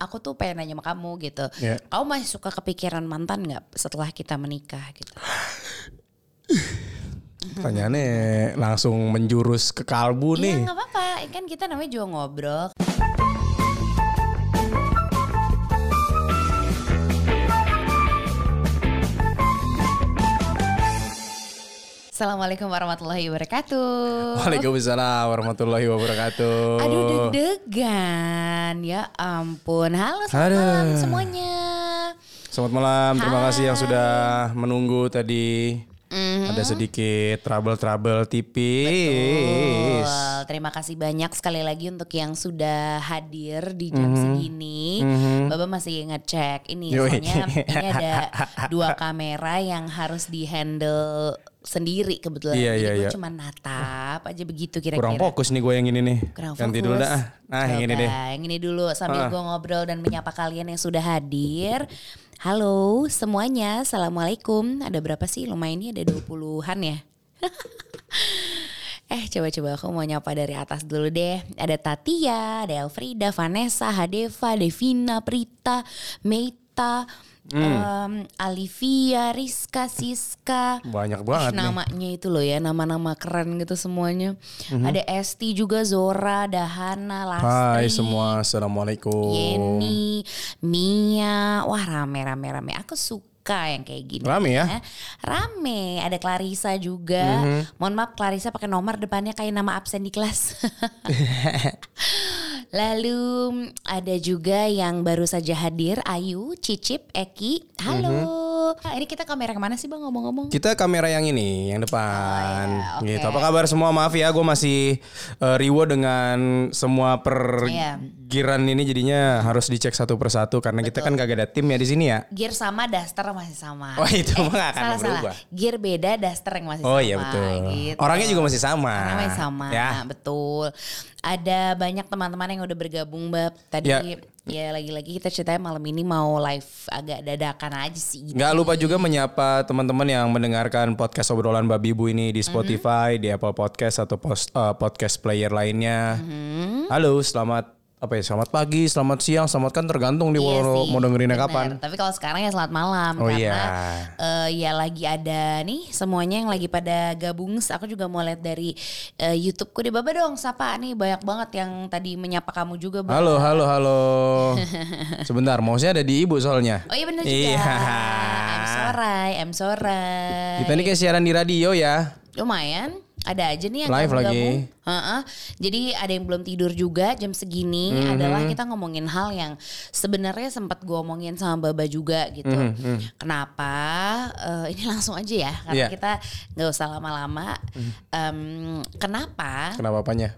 aku tuh pengen nanya sama kamu gitu. Iya. Kamu masih suka kepikiran mantan nggak setelah kita menikah gitu? Pertanyaannya langsung menjurus ke kalbu Iya nih. nggak apa-apa, kan kita namanya juga ngobrol. Assalamualaikum warahmatullahi wabarakatuh. Waalaikumsalam warahmatullahi wabarakatuh. Aduh deg-degan, ya ampun. Halo selamat Aduh. malam semuanya. Selamat malam, terima kasih yang Hai. sudah menunggu tadi. Mhm. Ada sedikit trouble-trouble tipis. Betul. Terima kasih banyak sekali lagi untuk yang sudah hadir di jam Mhm. segini. Baba masih ngecek ini Yoi. soalnya ini ada dua kamera yang harus dihandle sendiri kebetulan. Iya, iya, gue iya. cuma natap aja begitu kira-kira. Kurang fokus nih gue yang ini nih. Kurang Ganti fokus. dulu dah. ah. Nah, yang ini Coba, deh. Yang ini dulu sambil Ah. gue ngobrol dan menyapa kalian yang sudah hadir. Halo semuanya, Assalamualaikum. Ada berapa sih? Lumayan ini ada 20-an ya. eh coba-coba aku mau nyapa dari atas dulu deh. Ada Tatia, ada Elfrida, Vanessa, Hadeva, Devina, Prita, Meita, Hmm. em, Alivia, Rizka, Siska. Banyak banget nih. namanya itu loh ya, nama-nama keren gitu semuanya. Ada Esti juga, Zora, Dahana, Lastri. Hai semua, assalamualaikum. Yeni, Mia. Wah rame rame rame. Aku suka yang kayak gini. Rame ya? Rame. Ada Clarissa juga. Mhm. Mohon maaf Clarissa pakai nomor depannya kayak nama absen di kelas. Lalu ada juga yang baru saja hadir, Ayu, Cicip, Eki. Halo. Mhm. Ah, Ini kita kamera ke mana sih bang ngomong-ngomong? Kita kamera yang ini, yang depan. Oh, iya, Gitu. oke. Apa kabar semua? Maaf ya, gue masih uh, riwo dengan semua pergiran ini jadinya harus dicek satu persatu karena kita kan gak ada tim ya di sini ya. Gear sama, daster masih sama. Oh, itu mah nggak akan salah, berubah. Salah. Gear beda, daster yang masih Oh sama. iya betul. gitu. Orangnya juga masih sama. Orangnya masih sama, Ya. betul. Ada banyak teman-teman yang udah bergabung, Bab. Tadi Ya. Ya, lagi-lagi kita ceritanya malam ini mau live agak dadakan aja sih. Gitu. Nggak lupa juga menyapa teman-teman yang mendengarkan podcast obrolan babi ibu ini di Spotify, di Apple Podcast atau pos- uh, podcast player lainnya. Mm-hmm. Halo, selamat apa ya? Selamat pagi, selamat siang, selamat kan tergantung di Iya mau, sih, mau dengerinnya bener. kapan. Tapi kalau sekarang ya selamat malam Oh, karena iya. eh, ya lagi ada nih semuanya yang lagi pada gabung. Aku juga mau lihat dari eh, YouTubeku deh, Baba dong, sapa nih banyak banget yang tadi menyapa kamu juga. Bab. Halo, halo, halo. Sebentar, mouse-nya ada di ibu soalnya. Oh iya bener juga. Iya. I'm sorry, I'm sorry. Kita ini kayak siaran di radio ya. Lumayan, ada aja nih yang Live lagi. Heeh. Jadi ada yang belum tidur juga jam segini Mhm. adalah kita ngomongin hal yang sebenarnya sempat gue omongin sama Baba juga gitu. Kenapa? Eh, ini langsung aja ya karena Iya. kita nggak usah lama-lama. Em, kenapa? Kenapa apanya?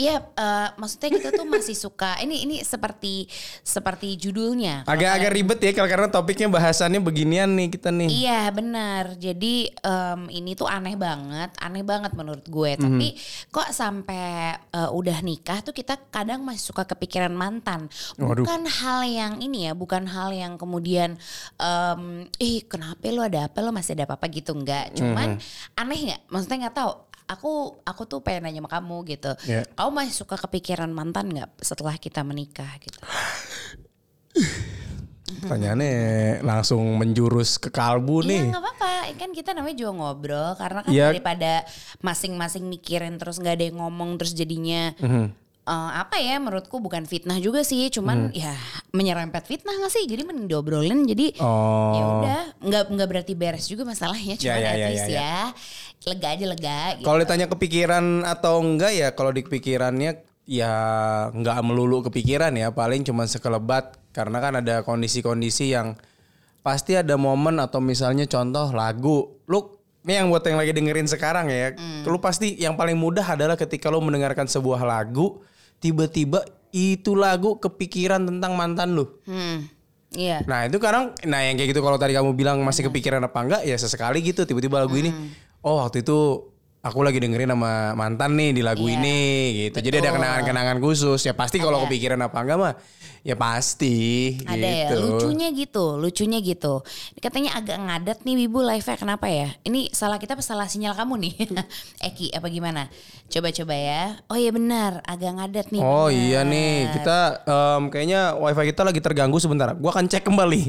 Iya, eh, maksudnya kita tuh masih suka. Ini ini seperti seperti judulnya. Agak-agak ribet ya kalau karena topiknya bahasannya beginian nih kita nih. Iya benar. Jadi em, ini tuh aneh banget, aneh banget menurut gue. Tapi kok sampai eh, udah nikah tuh kita kadang masih suka kepikiran mantan. Waduh. Bukan hal yang ini ya, bukan hal yang kemudian, em, ih kenapa lo ada apa lo masih ada apa-apa gitu enggak. Cuman aneh nggak? Maksudnya nggak tahu. Aku aku tuh pengen nanya sama kamu gitu. Iya. Kamu masih suka kepikiran mantan nggak setelah kita menikah gitu? Pertanyaannya langsung menjurus ke kalbu Iya nih. nggak apa-apa, kan kita namanya juga ngobrol karena kan Iya. daripada masing-masing mikirin terus nggak ada yang ngomong terus jadinya Mhm. eh, apa ya menurutku bukan fitnah juga sih, cuman ya menyerempet fitnah nggak sih? Jadi mending diobrolin jadi Oh. ya udah nggak nggak berarti beres juga masalahnya, Ya, cuman ya, ya, least ya, ya, lega aja lega. Gitu. Kalau ditanya kepikiran atau enggak ya kalau di kepikirannya ya nggak melulu kepikiran ya. Paling cuma sekelebat karena kan ada kondisi-kondisi yang pasti ada momen atau misalnya contoh lagu. Lu ini yang buat yang lagi dengerin sekarang ya. Lu pasti yang paling mudah adalah ketika lu mendengarkan sebuah lagu tiba-tiba itu lagu kepikiran tentang mantan lu. Hmm, iya. Nah itu kadang, nah yang kayak gitu kalau tadi kamu bilang masih kepikiran apa enggak ya sesekali gitu tiba-tiba lagu ini, oh waktu itu aku lagi dengerin sama mantan nih di lagu Iya, ini gitu. Jadi ada betul. kenangan-kenangan khusus. Ya pasti kalau kepikiran apa enggak mah ya pasti Ada ya, gitu. lucunya gitu, lucunya gitu. Katanya agak ngadat nih Wibu live-nya, kenapa ya? Ini salah kita apa salah sinyal kamu nih? Eki, apa gimana? Coba-coba ya. Oh iya benar, agak ngadat nih. Oh benar. iya nih, kita em, kayaknya wifi kita lagi terganggu sebentar. Gua akan cek kembali.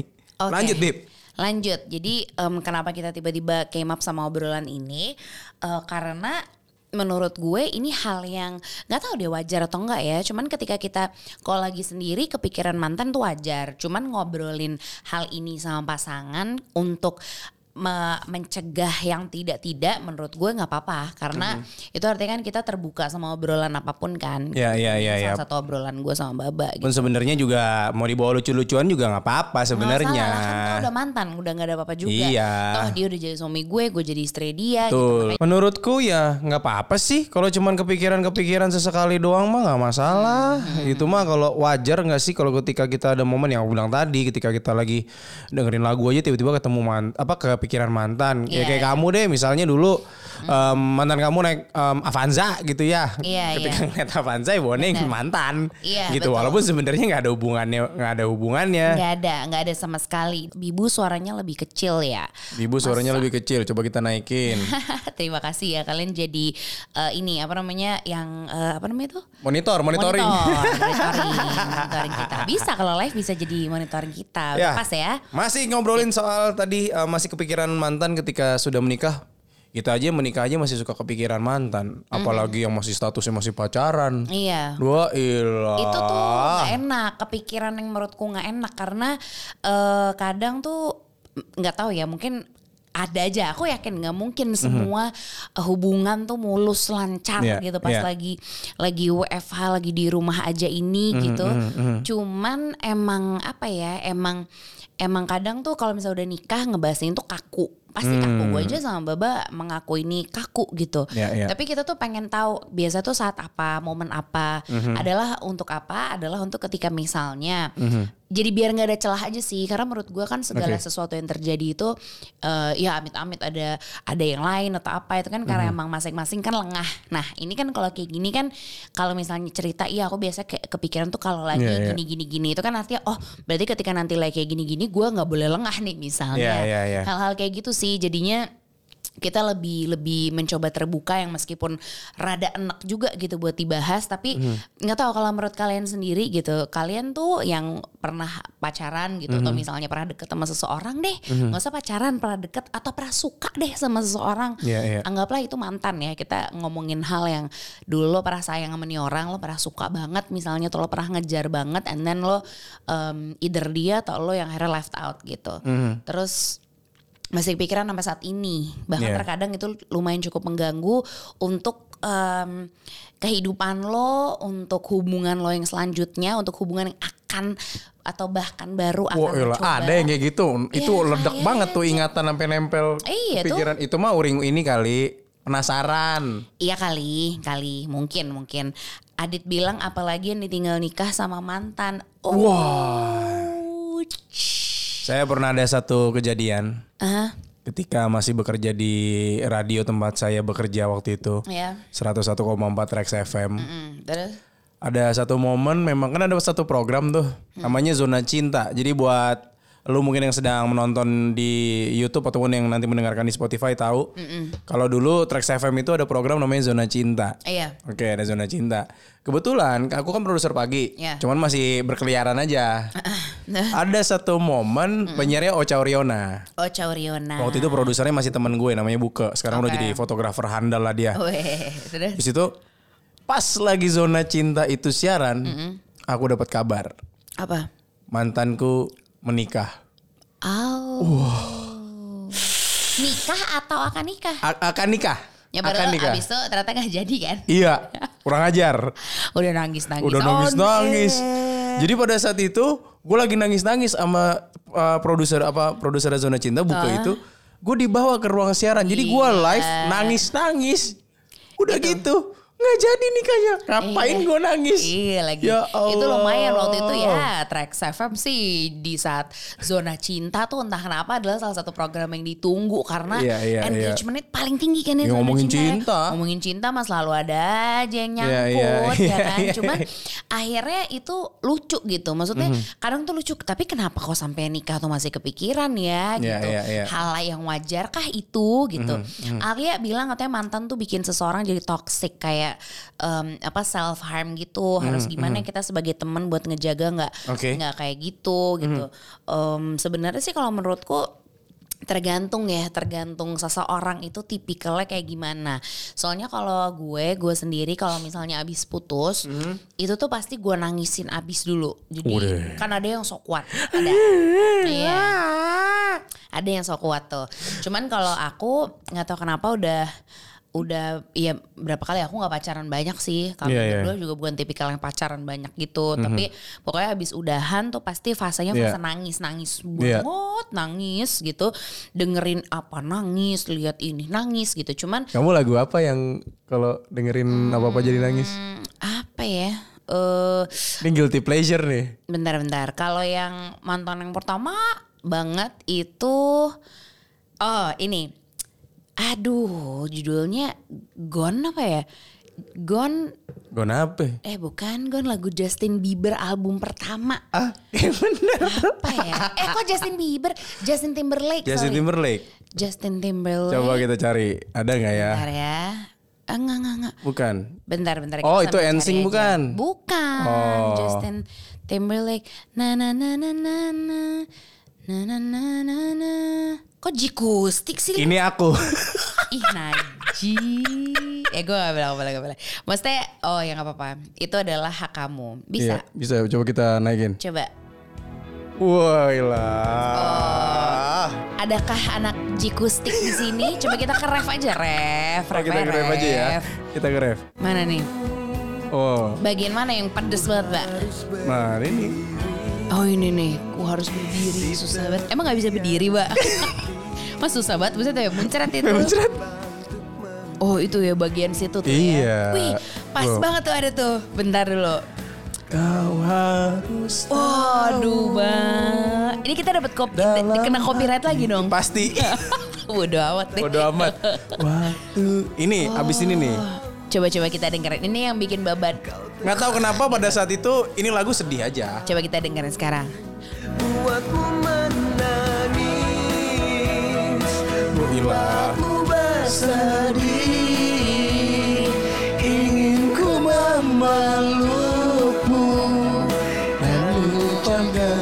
Oke. Lanjut, Dip. Lanjut. Jadi em, kenapa kita tiba-tiba came up sama obrolan ini? Eh, karena menurut gue ini hal yang nggak tahu deh wajar atau enggak ya. Cuman ketika kita kalau lagi sendiri kepikiran mantan tuh wajar. Cuman ngobrolin hal ini sama pasangan untuk me- mencegah yang tidak-tidak menurut gue nggak apa-apa karena itu artinya kan kita terbuka sama obrolan apa pun kan. Ya, ya, ya, Salah ya. satu obrolan gue sama Baba gitu. Pun sebenarnya juga mau dibawa lucu-lucuan juga nggak apa-apa sebenarnya. Kan kita udah mantan, udah nggak ada apa-apa juga. Iya. Toh dia udah jadi suami gue, gue jadi istri dia gitu. Betul. Makanya- Menurutku ya nggak apa-apa sih kalau cuman kepikiran-kepikiran sesekali doang mah nggak masalah. Hmm. Itu mah kalau wajar nggak sih kalau ketika kita ada momen yang aku bilang tadi ketika kita lagi dengerin lagu aja tiba-tiba ketemu man, apa kepikiran mantan. Iya, ya kayak iya. kamu deh misalnya dulu em, mantan kamu naik em, Avanza gitu ya. Iya, ketika iya. ngeliat Avanza ya Benar. mantan. Iya, gitu betul. walaupun sebenarnya nggak ada hubungannya nggak ada hubungannya. Nggak ada, nggak ada sama sekali. Bibu suaranya lebih kecil ya. Ibu suaranya lebih kecil, coba kita naikin. Terima kasih ya kalian jadi eh, ini apa namanya yang eh, apa namanya itu? Monitor, monitoring. Monitor, monitoring, monitoring kita. Bisa kalau live bisa jadi monitoring kita. Udah Pas ya. Masih ngobrolin soal tadi uh, masih kepikiran mantan ketika sudah menikah. Kita aja menikah aja masih suka kepikiran mantan, apalagi yang masih statusnya masih pacaran. Iya. Dua ilah. itu tuh nggak enak kepikiran yang menurutku nggak enak karena eh, kadang tuh nggak tahu ya mungkin ada aja aku yakin nggak mungkin semua eh, hubungan tuh mulus lancar Iya, gitu pas iya. lagi lagi WFH lagi di rumah aja ini gitu cuman emang apa ya emang emang kadang tuh kalau misalnya udah nikah ngebahasin tuh kaku pasti kaku gue aja sama Baba mengaku ini kaku gitu Iya, iya. tapi kita tuh pengen tahu biasa tuh saat apa, momen apa, Mhm. adalah untuk apa? Adalah untuk ketika misalnya. Jadi biar nggak ada celah aja sih, karena menurut gua kan segala Oke. sesuatu yang terjadi itu eh, ya amit-amit ada ada yang lain atau apa itu kan karena emang masing-masing kan lengah. Nah ini kan kalau kayak gini kan kalau misalnya cerita, iya aku biasa kayak kepikiran tuh kalau lagi Iya, iya. gini-gini-gini itu kan artinya oh berarti ketika nanti lagi kayak gini-gini gua nggak boleh lengah nih misalnya. Iya, iya, iya. Hal-hal kayak gitu sih jadinya kita lebih lebih mencoba terbuka yang meskipun rada enak juga gitu buat dibahas tapi nggak tahu kalau menurut kalian sendiri gitu kalian tuh yang pernah pacaran gitu atau misalnya pernah deket sama seseorang deh nggak usah pacaran pernah deket atau pernah suka deh sama seseorang Iya, iya. anggaplah itu mantan ya kita ngomongin hal yang dulu lo pernah sayang sama nih orang lo pernah suka banget misalnya atau lo pernah ngejar banget and then lo um, either dia atau lo yang akhirnya left out gitu Mhm. terus masih kepikiran sampai saat ini bahkan Iya. terkadang itu lumayan cukup mengganggu untuk em, kehidupan lo untuk hubungan lo yang selanjutnya untuk hubungan yang akan atau bahkan baru akan Wah, ilah, mencoba. ada yang kayak gitu. Itu Iya, ledak iya, banget tuh ingatan sampai nempel Iya, tuh. pikiran. Itu mah uring ini kali penasaran. Iya kali, kali mungkin mungkin. Adit bilang apalagi yang ditinggal nikah sama mantan. Oh. Saya pernah ada satu kejadian Ah, ketika masih bekerja di radio tempat saya bekerja waktu itu. ya. 101,4 Rex FM. Mm, terus? Ada satu momen memang kan ada satu program tuh namanya Zona Cinta. Jadi buat lu mungkin yang sedang menonton di YouTube ataupun yang nanti mendengarkan di Spotify tahu. Kalau dulu Trax FM itu ada program namanya Zona Cinta. Iya. Oke, ada zona cinta. Kebetulan aku kan produser pagi, Ya. cuman masih berkeliaran aja. ada satu momen penyiarnya Ocha Oriona. Oh Cauriona. Waktu itu produsernya masih teman gue namanya Buke. Sekarang udah Oke. jadi fotografer handal lah dia. Weh, terus? Di situ pas lagi zona cinta itu siaran, aku dapat kabar Apa? mantanku menikah. Oh. Nikah atau akan nikah? A- akan nikah. Ya baru akan nikah. abis itu ternyata gak jadi kan? Iya, kurang ajar. Udah nangis-nangis. Udah nangis-nangis. air. Jadi pada saat itu gue lagi nangis-nangis sama uh, produser apa produser Zona Cinta buka itu, gue dibawa ke ruang siaran. Jadi gue live nangis-nangis. Udah gitu. Nggak jadi nikahnya. Ngapain Iya. gue nangis? Iya lagi. Ya Itu lumayan waktu itu ya Trax FM sih di saat zona cinta tuh entah kenapa adalah salah satu program yang ditunggu karena Iya, iya, engagement paling tinggi kan ya Ya, ngomongin cinta. ya. cinta. Ngomongin cinta mas selalu ada aja yang Iya, nyangkut iya, ya iya, kan. iya. Cuman akhirnya itu lucu gitu. Maksudnya Mhm. kadang tuh lucu tapi kenapa kok sampai nikah tuh masih kepikiran ya Iya, gitu. iya, iya. Hal yang wajar kah itu gitu. Mhm, Alia bilang katanya mantan tuh bikin seseorang jadi toxic kayak em, apa self harm gitu. Harus gimana kita sebagai teman buat ngejaga nggak nggak kayak gitu gitu. Em, Sebenarnya sih kalau menurutku tergantung ya tergantung seseorang itu tipikalnya kayak gimana. Soalnya kalau gue gue sendiri kalau misalnya abis putus itu tuh pasti gue nangisin abis dulu. Jadi Udah. kan ada yang sok kuat. Ada. Iya. Ada yang sok kuat tuh. Cuman kalau aku nggak tahu kenapa udah udah ya berapa kali aku nggak pacaran banyak sih kami Iya, iya. berdua juga bukan tipikal yang pacaran banyak gitu tapi pokoknya habis udahan tuh pasti fasenya Iya. fase nangis nangis Iya. banget nangis gitu dengerin apa nangis lihat ini nangis gitu cuman Kamu lagu apa yang kalau dengerin apa-apa jadi nangis? hmm, apa ya eh Ini guilty pleasure nih. bentar-bentar kalau yang mantan yang pertama banget itu oh ini aduh judulnya Gone apa ya Gone Gue apa? eh bukan Gone lagu Justin Bieber album pertama Ah, yang bener. apa ya eh kok Justin Bieber Justin Timberlake Justin sorry. Timberlake. Justin Timberlake Coba kita cari. Ada nggak ya? bentar ya enggak enggak enggak Bukan. bentar bentar Oh, itu aja. bukan? bukan Oh. Justin Timberlake na na na na na na na na na na kok jikustik sih Ini aku. ih Naji eh gue gak bilang gak boleh gak boleh maksudnya oh ya gak apa-apa itu adalah hak kamu bisa Iya, bisa. Coba kita naikin. coba Wah, ilah. adakah anak jikustik di sini coba kita ke ref aja ref Oh, ref kita ke ref aja ya. Kita ke ref. mana nih Oh, bagian mana yang pedes banget mbak nah ini. Oh ini nih, ku harus berdiri susah banget. Emang nggak bisa berdiri, mbak? Mas susah banget, maksudnya ya muncrat itu. Muncrat. Oh itu ya bagian situ tuh Iya. ya. Wih, pas Wow. banget tuh ada tuh. Bentar dulu. Kau harus Waduh, bang. Ini kita dapat kopi, Dalam kena copyright lagi dong. pasti. Bodoh amat deh. Bodo amat. Waktu ini abis ini nih. Coba-coba kita dengerin. Ini yang bikin babat. Nggak tahu kenapa pada saat itu ini lagu sedih aja. Coba kita dengerin sekarang. Buatku menangis Oh, ilah. Ku bersedih Ingin ku memelukmu Dan ucapkan maaf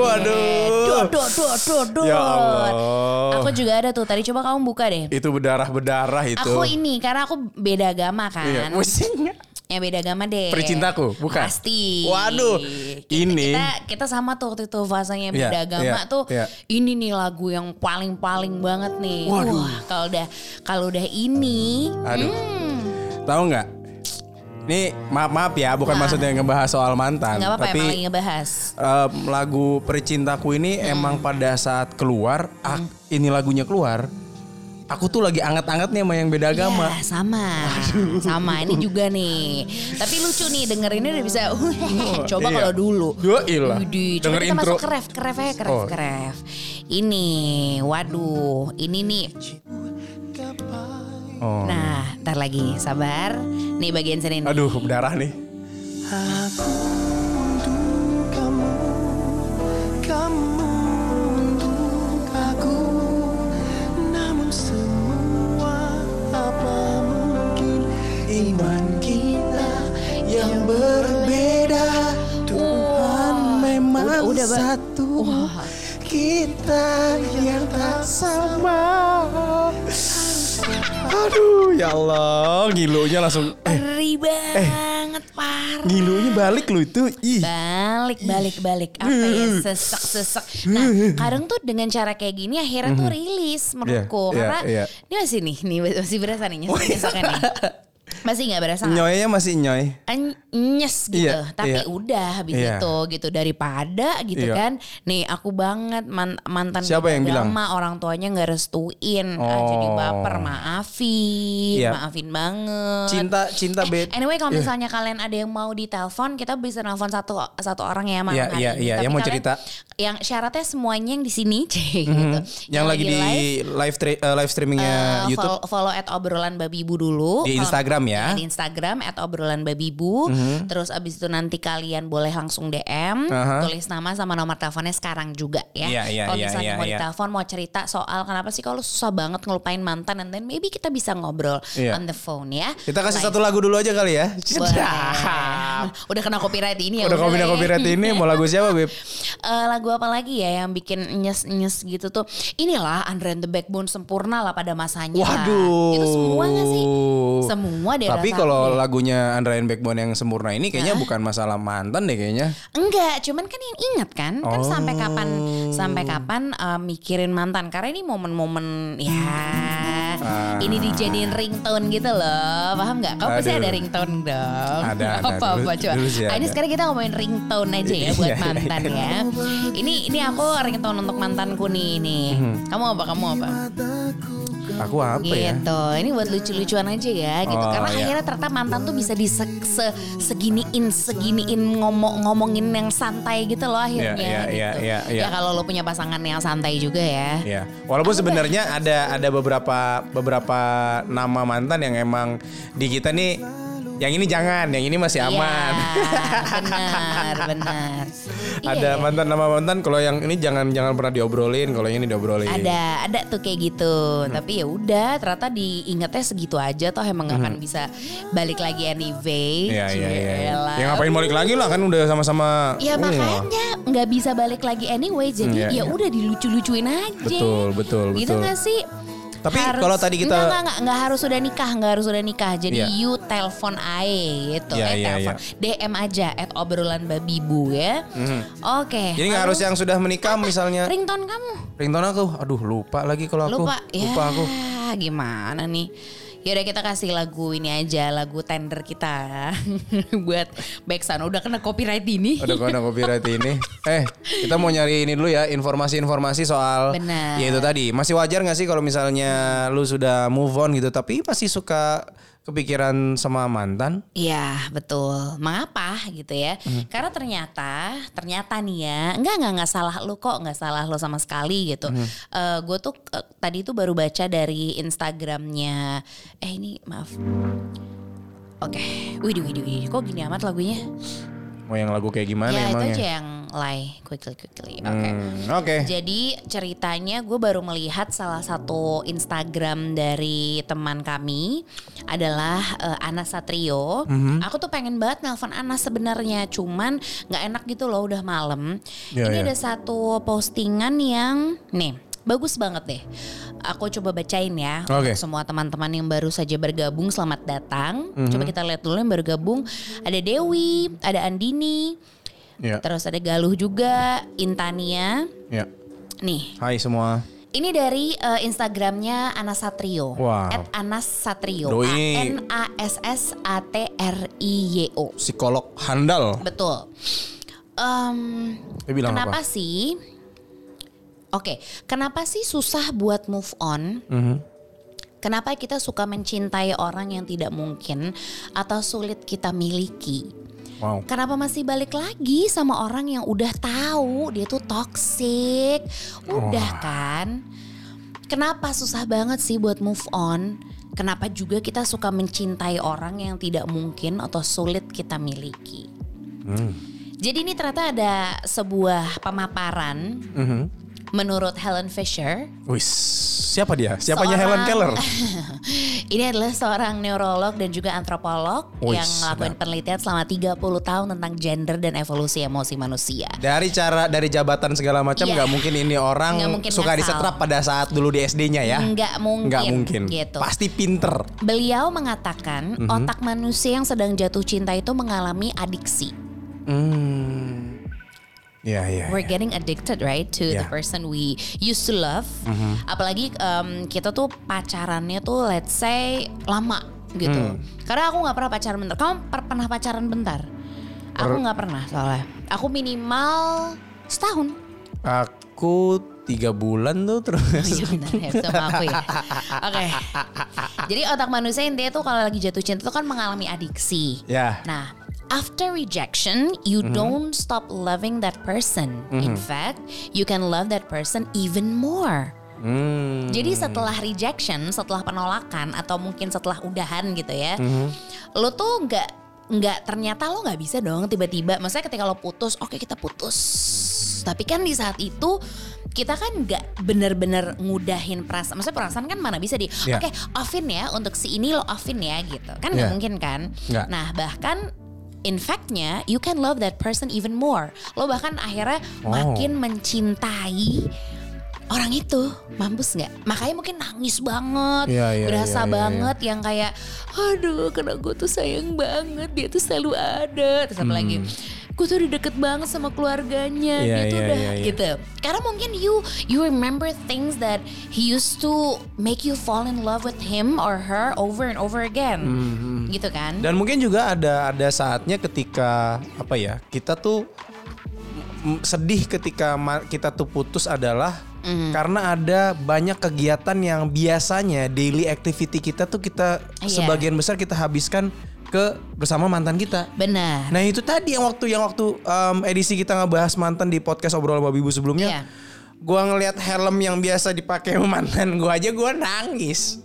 Waduh. Dot, dot, dot, dot, dot. Ya Allah. Aku juga ada tuh. Tadi coba kamu buka deh. Itu berdarah-berdarah itu. Aku ini karena aku beda agama kan. Iya, pusing. Ya beda agama deh. Pericintaku, bukan? Pasti. Waduh, Kita, ini- kita kita sama tuh waktu itu fasenya beda Iya, agama iya, tuh. iya. Ini nih lagu yang paling-paling banget nih. Waduh. Wah, kalau udah kalau udah ini, Aduh. hmm, Tahu nggak? Ini maaf maaf ya, bukan Wah. maksudnya ngebahas soal mantan, nggak apa-apa tapi emang lagi ngebahas. em, lagu Pericintaku ini emang pada saat keluar, ak- ini lagunya keluar, aku tuh lagi anget-angetnya sama yang beda agama. Ya, sama. Sama ini juga nih. Tapi lucu nih dengerinnya udah bisa coba iya. kalau dulu. Dua ilah. Coba Denger kita intro. masuk ke ref, ke ref aja, ke ref, Oh. ke ref. Ini, waduh, ini nih. Oh. Nah, ntar lagi, sabar. Nih bagian sini nih. Aduh, berdarah nih. Aku untuk kamu Kamu untuk aku Namun semua apa mungkin Iman kita yang berbeda Tuhan memang udah, satu Kita yang tak sama Aduh, ya Allah, ngilunya langsung eh Ngeri banget, parah. ngilunya balik lu itu. Ih. Balik, balik, balik. Apa ya, sesek, sesek. Nah, kadang tuh dengan cara kayak gini akhirnya tuh rilis menurutku. Iya, Karena iya. ini masih nih, nih masih berasa nih nyesek-nyeseknya nih. Masih nggak berasa? Nyoynya masih nyoy. An- nyes gitu Iya, tapi iya. udah habis Iya. itu gitu daripada gitu Iya. kan nih aku banget man- mantan Siapa yang bilang? agama, orang tuanya nggak restuin ah, Oh. jadi baper maafin Iya. maafin banget Cinta cinta Eh, bed. anyway kalau misalnya kalian ada yang mau ditelepon kita bisa nelfon satu satu orang ya malam Iya, hari iya, ini. iya, Tapi yang mau cerita. yang syaratnya semuanya yang di sini cek gitu Yang lagi di live tra- eh, live streamingnya Eh, YouTube follow, follow at obrolan babibu dulu Di Kalau- Instagram ya. di Instagram at obrolan babibu terus abis itu nanti kalian boleh langsung DM Aha. tulis nama sama nomor teleponnya sekarang juga ya Iya, iya, kalau iya, misalnya iya, mau iya. ditelepon mau cerita soal kenapa sih kalau susah banget ngelupain mantan and then maybe kita bisa ngobrol Iya. on the phone ya Kita kasih Live. satu lagu dulu aja kali ya. Udah kena copyright ini ya Udah lah ya. copyright ini mau lagu siapa, Beb? Eh, lagu apa lagi ya yang bikin nyes-nyes gitu tuh inilah Andre and the Backbone sempurna lah pada masanya. Waduh. itu semua gak sih semua deh Tapi kalau lagunya Andra and Backbone yang sempurna ini kayaknya bukan masalah mantan deh kayaknya. Enggak, cuman kan yang ingat kan, kan sampai kapan sampai kapan uh, mikirin mantan karena ini momen-momen ya ini dijadiin ringtone gitu loh, paham nggak? Kamu pasti ada ringtone dong. Ada, ada. apa apa coba. Ah, ini ada. sekarang kita ngomongin ringtone aja ya buat Iya, iya, mantan ya. Ini ini aku ringtone untuk mantanku nih nih. Kamu apa? Kamu apa? Aku apa ya? gitu. Ini buat lucu-lucuan aja ya gitu. Oh, Karena iya. akhirnya ternyata mantan tuh bisa di se, se- seginiin seginiin ngomong ngomongin yang santai gitu loh akhirnya Iya, iya, gitu. iya, iya, iya. Ya kalau lo punya pasangan yang santai juga ya. Ya, walaupun sebenarnya ada ada beberapa beberapa nama mantan yang emang di kita nih yang ini jangan, yang ini masih aman. Iya, benar, benar. ada Iya, mantan nama mantan kalau yang ini jangan jangan pernah diobrolin, kalau yang ini diobrolin. ada ada tuh kayak gitu tapi ya udah ternyata diingetnya segitu aja toh emang gak akan bisa balik lagi anyway Iya iya iya. Jelah. Ya ngapain balik lagi lah kan udah sama-sama. Ya Uh, makanya nggak bisa balik lagi anyway jadi Iya, ya iya. udah dilucu-lucuin aja. Betul, betul, Gitu betul. nggak sih? Tapi kalau tadi kita- nggak, nggak, nggak, nggak harus sudah nikah, nggak harus sudah nikah. Jadi Iya. you telepon aja gitu, Iya, eh iya, telepon, DM aja at obrolan babibu ya. Oke. Mhm. Jadi nggak lalu harus yang sudah menikah misalnya. ringtone kamu. Ringtone aku, aduh lupa lagi kalau aku. Lupa, ya Lupa aku. gimana nih? Yaudah kita kasih lagu ini aja, lagu tender kita buat backsound. Udah kena copyright ini. Udah kena copyright ini. Eh, kita mau nyari ini dulu ya, informasi-informasi soal Benar. Ya itu tadi. Masih wajar gak sih kalau misalnya lu sudah move on gitu tapi masih suka kepikiran sama mantan? Iya betul. Mengapa gitu ya? Hmm. Karena ternyata, ternyata nih ya, enggak enggak enggak salah lu kok, enggak salah lu sama sekali gitu. Hmm. gue tuh eh, tadi tuh baru baca dari Instagramnya. Eh ini maaf. Oke, widih widih widih. Kok gini amat lagunya? Mau yang lagu kayak gimana ya itu emangnya? aja yang lay quickly quickly. Oke. Hmm, Oke. Jadi ceritanya gue baru melihat salah satu Instagram dari teman kami adalah eh, Ana Satrio. Mhm. Aku tuh pengen banget nelpon Ana sebenarnya, cuman nggak enak gitu loh udah malam. Ya, Ini ya. ada satu postingan yang nih bagus banget deh. Aku coba bacain ya Oke. untuk semua teman-teman yang baru saja bergabung selamat datang. Mhm. Coba kita lihat dulu yang baru gabung. Ada Dewi, ada Andini, Ya. terus ada Galuh juga, Intania. Ya. Nih, Hai semua. ini dari eh, Instagramnya Anas Satrio. Wow. At Anas Satrio. Duh, A N A S S A T R I Y O. Psikolog handal. Betul. Dia bilang kenapa apa? sih? Oke, kenapa sih susah buat move on? Mhm. Kenapa kita suka mencintai orang yang tidak mungkin atau sulit kita miliki? Wow. Kenapa masih balik lagi sama orang yang udah tahu dia tuh toxic? Udah kan? Kenapa susah banget sih buat move on? Kenapa juga kita suka mencintai orang yang tidak mungkin atau sulit kita miliki? Jadi ini ternyata ada sebuah pemaparan Mhm. Menurut Helen Fisher. Wis, siapa dia? Siapanya Seorang- Helen Keller? Ini adalah seorang neurolog dan juga antropolog yang melakukan penelitian selama 30 tahun tentang gender dan evolusi emosi manusia. Dari cara dari jabatan segala macam Iya. nggak mungkin ini orang mungkin suka ngasal. disetrap pada saat dulu di SD-nya ya. Nggak mungkin, Nggak mungkin. gitu. Pasti pinter. Beliau mengatakan Mhm. otak manusia yang sedang jatuh cinta itu mengalami adiksi. Hmm. Ya ya. We're ya. getting addicted right to the Yeah. person we used to love. Mhm. Apalagi em, kita tuh pacarannya tuh let's say lama gitu. Hmm. Karena aku nggak pernah pacaran bentar. Kamu per- pernah pacaran bentar? Aku nggak pernah soalnya. Aku minimal setahun. Aku tiga bulan tuh terus. Iya benar ya sama aku ya. Oke. Jadi otak manusia intinya tuh kalau lagi jatuh cinta tuh kan mengalami adiksi. Ya. Nah, after rejection, you don't stop loving that person. In fact, you can love that person even more. Hmm. Jadi setelah rejection, setelah penolakan atau mungkin setelah udahan gitu ya, lo tuh nggak nggak ternyata lo nggak bisa dong tiba-tiba. Maksudnya ketika lo putus, oke kita putus. Tapi kan di saat itu kita kan nggak bener-bener ngudahin perasaan. Maksudnya perasaan kan mana bisa di, Ya. oke offin ya untuk si ini lo offin ya gitu. Kan nggak Ya. mungkin kan? Nggak. Nah bahkan in fact-nya you can love that person even more. Lo bahkan akhirnya Oh. makin mencintai orang itu. Mampus nggak? Makanya mungkin nangis banget, Iya, iya, berasa iya, iya, banget yang kayak aduh karena gue tuh sayang banget dia tuh selalu ada. Terus apa lagi? Gue tuh udah deket banget sama keluarganya. Hmm. Iya, dia tuh iya, udah iya, iya. gitu. Karena mungkin you you remember things that he used to make you fall in love with him or her over and over again. Gitu kan? Dan mungkin juga ada ada saatnya ketika apa ya kita tuh sedih ketika kita tuh putus adalah Mm. karena ada banyak kegiatan yang biasanya daily activity kita tuh kita Iya. sebagian besar kita habiskan ke bersama mantan kita. Benar. Nah itu tadi yang waktu yang waktu em, edisi kita ngebahas mantan di podcast obrolan babi ibu sebelumnya, Iya. gua ngelihat helm yang biasa dipakai mantan gua aja gua nangis.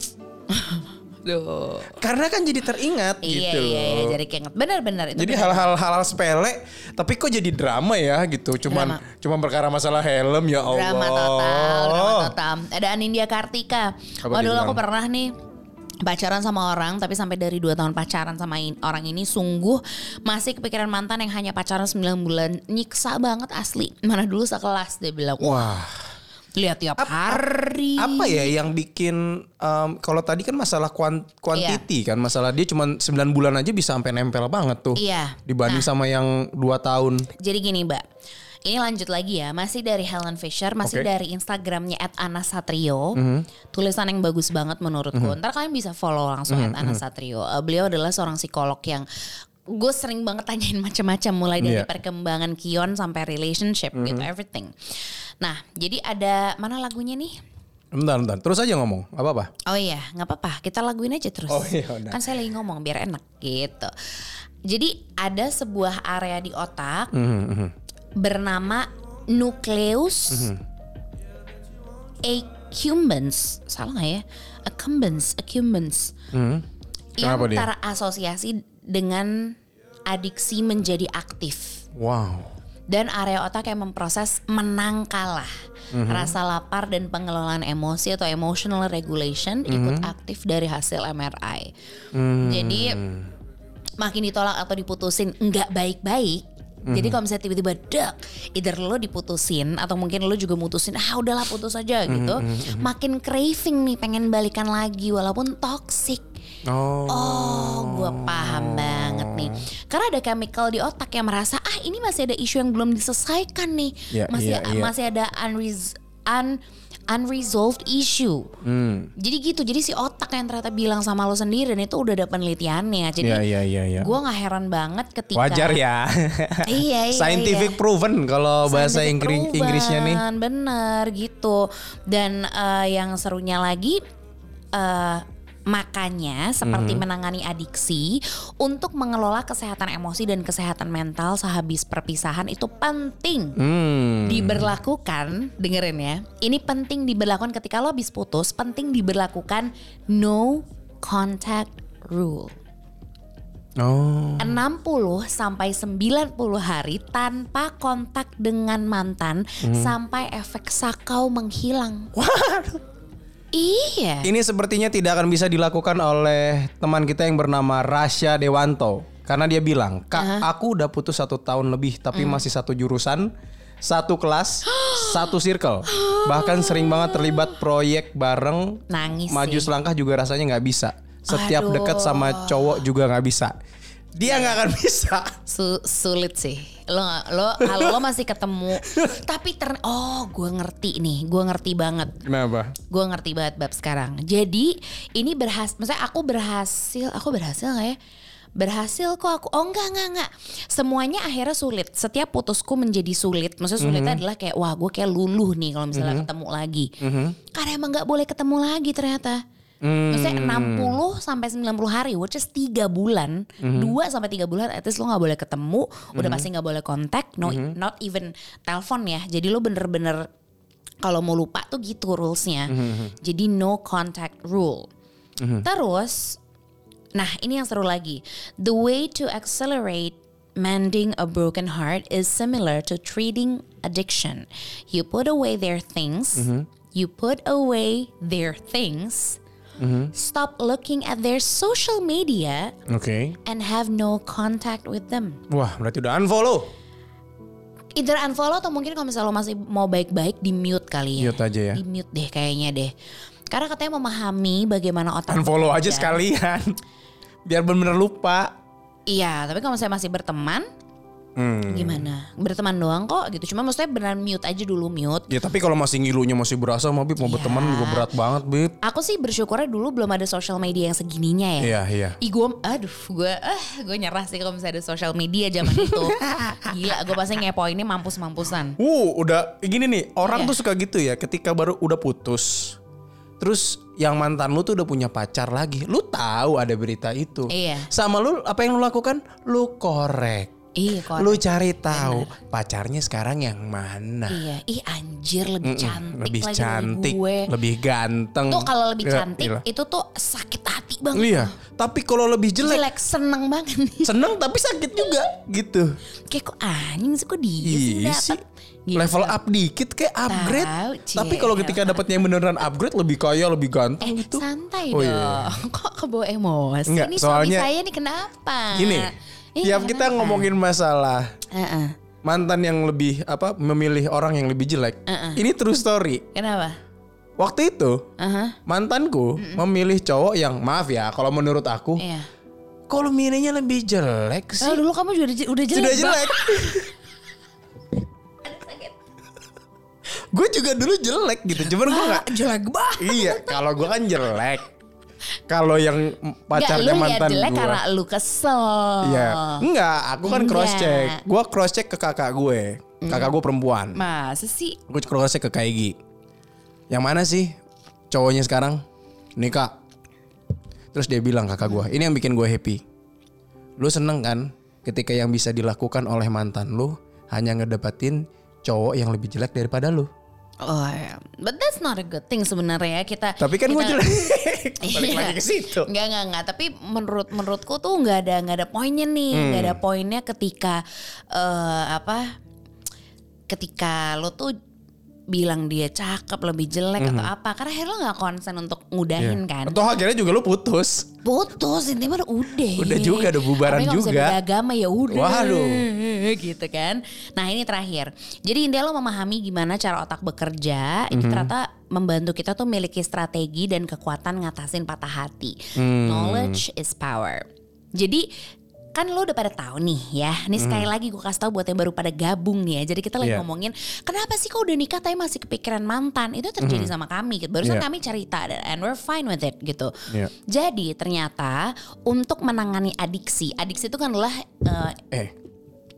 Duh. Karena kan jadi teringat Iya gitu. iya iya jadi keinget benar-benar itu Jadi hal-hal hal-hal sepele tapi kok jadi drama ya gitu. Cuman Drama. cuman perkara masalah helm ya Allah. drama total, drama total. Ada Anindya Kartika. Apa oh dulu aku pernah nih pacaran sama orang tapi sampai dari 2 tahun pacaran sama in- orang ini sungguh masih kepikiran mantan yang hanya pacaran 9 bulan nyiksa banget asli mana dulu sekelas dia bilang Wah, lihat tiap hari apa ya yang bikin em, kalau tadi kan masalah kuan- quantity kan masalah dia cuman 9 bulan aja bisa sampai nempel banget tuh. Iya. Dibanding sama yang 2 tahun. Jadi gini mbak, ini lanjut lagi ya, masih dari Helen Fisher, masih. Mhm. dari Instagramnya @anasatrio, tulisan yang bagus banget menurutku. Ntar kalian bisa follow langsung @anasatrio. Eh, beliau adalah seorang psikolog yang gue sering banget tanyain macam-macam, mulai dari Iya. perkembangan Kion sampai relationship gitu, Mhm. everything. Nah, jadi ada mana lagunya nih? Bentar, bentar. Terus aja ngomong. Apa apa? Oh iya, nggak apa-apa. Kita laguin aja terus. Oh iya, udah. Kan saya lagi ngomong biar enak gitu. Jadi ada sebuah area di otak Mhm, bernama nucleus Mhm. accumbens. Salah nggak ya? Accumbens, accumbens. Mhm. Yang Kenapa dia? terasosiasi dengan adiksi menjadi aktif. Wow. Dan area otak yang memproses menang kalah. Mhm. Rasa lapar dan pengelolaan emosi atau emotional regulation Mhm. ikut aktif dari hasil MRI. Hmm. Jadi makin ditolak atau diputusin nggak baik-baik. Jadi kalau misalnya tiba-tiba dek, either lo diputusin atau mungkin lo juga mutusin, ah udahlah putus aja gitu. Makin craving nih pengen balikan lagi walaupun toxic. Oh. Oh, gue paham banget nih. Karena ada chemical di otak yang merasa ah ini masih ada isu yang belum diselesaikan nih, Iya, masih iya, iya. masih ada unres un unresolved issue. Hmm. Jadi gitu, jadi si otak yang ternyata bilang sama lo sendiri dan itu udah ada penelitiannya. Jadi Iya, iya, iya, iya. gue nggak heran banget ketika Wajar ya. Iya, iya, Scientific iya. proven kalau bahasa Inggris proven, Inggrisnya nih. Bener gitu. Dan eh, yang serunya lagi eh makanya seperti Mhm. menangani adiksi untuk mengelola kesehatan emosi dan kesehatan mental sehabis perpisahan itu penting Hmm. diberlakukan dengerin ya ini penting diberlakukan ketika lo habis putus penting diberlakukan no contact rule Oh. 60 sampai 90 hari tanpa kontak dengan mantan Hmm. sampai efek sakau menghilang. Iya. Ini sepertinya tidak akan bisa dilakukan oleh teman kita yang bernama Rasya Dewanto. Karena dia bilang, Kak aku udah putus satu tahun lebih tapi Mm. masih satu jurusan, satu kelas, satu circle. Bahkan sering banget terlibat proyek bareng. Nangis Maju sih. selangkah juga rasanya nggak bisa. Setiap Aduh. dekat sama cowok juga nggak bisa. Dia nggak akan bisa. Su- sulit sih. Lo lo kalau lo masih ketemu tapi ter oh gue ngerti nih, gue ngerti banget. Kenapa? Gue ngerti banget bab sekarang. Jadi ini berhasil, maksudnya aku berhasil, aku berhasil nggak ya? Berhasil kok aku. Oh enggak enggak enggak. Semuanya akhirnya sulit. Setiap putusku menjadi sulit. Maksudnya sulitnya adalah kayak wah gue kayak luluh nih kalau misalnya ketemu lagi. Karena emang nggak boleh ketemu lagi ternyata. Maksudnya 60 sampai 90 hari which is 3 bulan. 2 sampai 3 bulan at least lo gak boleh ketemu, udah pasti gak boleh kontak, no not even telepon ya. Jadi lo bener-bener kalau mau lupa tuh gitu rulesnya. Jadi no contact rule. Terus, nah ini yang seru lagi. The way to accelerate mending a broken heart is similar to treating addiction. You put away their things. You put away their things. Stop looking at their social media Oke. and have no contact with them. Wah, berarti udah unfollow. Either unfollow atau mungkin kalau misalnya lo masih mau baik-baik di mute kali ya. Mute aja ya. Di mute deh kayaknya deh. Karena katanya memahami bagaimana otak Unfollow aja sekalian. Biar bener-bener lupa. Iya, tapi kalau saya masih berteman, Hmm. gimana? Berteman doang kok gitu. Cuma maksudnya beneran mute aja dulu mute. Ya tapi kalau masih ngilunya masih berasa sama Bib mau Iya. berteman juga berat banget Bib. Aku sih bersyukurnya dulu belum ada social media yang segininya ya. Iya iya. Ih gue, aduh gue, ah gue nyerah sih kalau misalnya ada social media zaman itu. Gila, gue pasti ngepoinnya mampus-mampusan. Uh, udah gini nih, orang Iya. tuh suka gitu ya ketika baru udah putus. Terus yang mantan lu tuh udah punya pacar lagi. Lu tahu ada berita itu. Iya. Sama lu apa yang lu lakukan? Lu korek. Iya kok. Lu cari tahu pacarnya sekarang yang mana. Iya, ih anjir lebih cantik lebih lagi cantik, gue. lebih ganteng. Tuh kalau lebih Ya, cantik iyalah. itu tuh sakit hati banget. Iya, tapi kalau lebih jelek, Jelek seneng banget nih. seneng tapi sakit juga gitu. Kayak kok anjing sih kok dia Iya. Gitu. Level up dikit kayak upgrade. Tahu, Tapi kalau ketika dapatnya yang beneran upgrade lebih kaya, lebih ganteng Eh, gitu. santai Oh, dong. iya. Kok kebawa emosi? Enggak, ini soalnya- suami saya nih kenapa? Gini, Iya, tiap kita ngomongin masalah Heeh. mantan yang lebih apa memilih orang yang lebih jelek. Ini true story. Kenapa? Waktu itu Aha. mantanku memilih cowok yang maaf ya kalau menurut aku Iya. kalau milihnya lebih jelek sih. Oh, dulu kamu juga udah, udah jelek. Sudah jelek. gue juga dulu jelek gitu, cuman gue nggak jelek banget. Iya, kalau gue kan jelek. Kalau yang pacarnya lu liat mantan jelek gue. karena lu kesel. Iya, enggak, aku kan Enggak. cross check. Gue cross check ke kakak gue. Kakak gue perempuan. Masa sih? Gue cross check ke Kaigi. Yang mana sih cowoknya sekarang? Nikah. Terus dia bilang kakak gue, ini yang bikin gue happy. Lu seneng kan ketika yang bisa dilakukan oleh mantan lu hanya ngedapetin cowok yang lebih jelek daripada lu. Oh ya, but that's not a good thing sebenarnya kita. Tapi kan gue jelek. Balik Iya. lagi ke situ. Enggak, enggak, enggak. Tapi menurut menurutku tuh enggak ada enggak ada poinnya nih. Hmm. Enggak ada poinnya ketika eh apa? Ketika lo tuh bilang dia cakep lebih jelek atau apa karena akhirnya lo nggak konsen untuk ngudahin kan Hmm. Iya. Atau akhirnya juga lu putus. putus intinya udah udah Udah juga, udah bubaran Tapi juga. beda agama ya udah Waduh. gitu kan nah ini terakhir jadi intinya lo memahami gimana cara otak bekerja Mhm. itu ternyata membantu kita tuh memiliki strategi dan kekuatan ngatasin patah hati Hmm. knowledge is power jadi kan lo udah pada tahu nih ya. Nih Hmm. sekali lagi gue kasih tahu buat yang baru pada gabung nih ya. Jadi kita lagi Iya. ngomongin kenapa sih kok udah nikah tapi masih kepikiran mantan. Itu terjadi sama kami. gitu. Barusan Hmm. Iya. kami cerita and we're fine with it gitu. Iya. Jadi ternyata untuk menangani adiksi, adiksi itu kan adalah eh, Eh,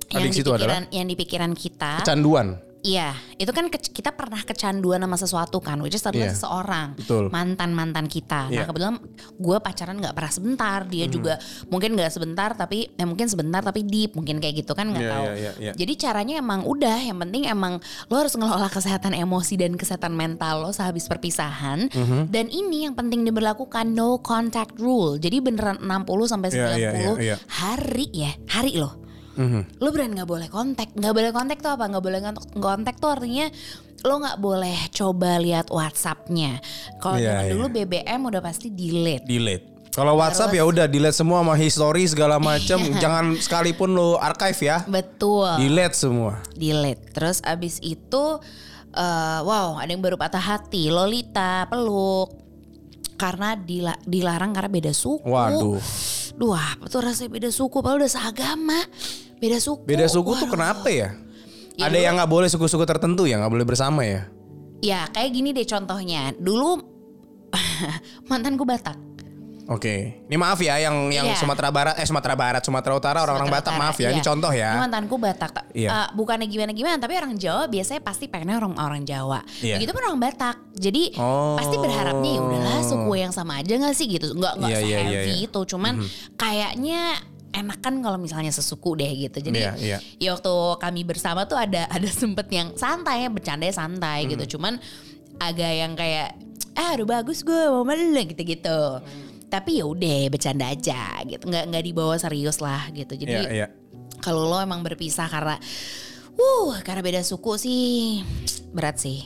yang adiksi di itu adalah pikiran yang di pikiran kita. kecanduan. Iya, itu kan ke- kita pernah kecanduan sama sesuatu kan, which is adalah Iya, seseorang, betul. mantan mantan kita. Nah Iya. kebetulan gue pacaran nggak pernah sebentar, dia Mhm. juga mungkin nggak sebentar tapi, eh, mungkin sebentar tapi deep, mungkin kayak gitu kan nggak Iya, tahu. iya, iya, iya. Jadi caranya emang udah, yang penting emang lo harus ngelola kesehatan emosi dan kesehatan mental lo sehabis perpisahan. Mhm. Dan ini yang penting diberlakukan no contact rule. Jadi beneran 60 sampai Iya, 90 iya, iya, iya. hari ya, hari loh Mhm. lo beneran nggak boleh kontak nggak boleh kontak tuh apa nggak boleh kontak tuh artinya lo nggak boleh coba lihat WhatsAppnya kalau zaman iya. dulu BBM udah pasti delete delete. Kalau WhatsApp ya udah delete semua sama history segala macam. Jangan sekalipun lo archive ya. betul Delete semua. delete terus abis itu eh, wow ada yang baru patah hati Lolita peluk karena dila- dilarang karena beda suku Waduh. Duh apa tuh rasanya beda suku Padahal udah seagama Beda suku Beda suku tuh Waduh. kenapa ya? Ya, Ada dulu- yang nggak boleh suku-suku tertentu ya, nggak boleh bersama ya? Ya kayak gini deh contohnya Dulu mantanku Batak Oke, ini maaf ya yang yang Iya. Sumatera Barat, eh Sumatera Barat, Sumatera Utara orang-orang Batak Utara, maaf ya, ini iya. contoh ya. Ini mantanku Batak. Iya. Eh, bukannya gimana-gimana, tapi orang Jawa biasanya pasti pengennya orang orang Jawa. Iya. Begitu pun orang Batak. Jadi Oh. pasti berharapnya ya udahlah suku yang sama aja nggak sih gitu. Nggak nggak iya, se-heavy iya, iya. itu. Cuman kayaknya enak kan kalau misalnya sesuku deh gitu. Jadi Iya, iya. ya waktu kami bersama tuh ada ada sempet yang santai bercanda santai Hmm. gitu. Cuman agak yang kayak ah udah bagus gue mau melulu gitu-gitu. Tapi ya udah bercanda aja gitu. Nggak nggak dibawa serius lah gitu. Jadi Iya, iya. kalau lo emang berpisah karena uh karena beda suku sih berat sih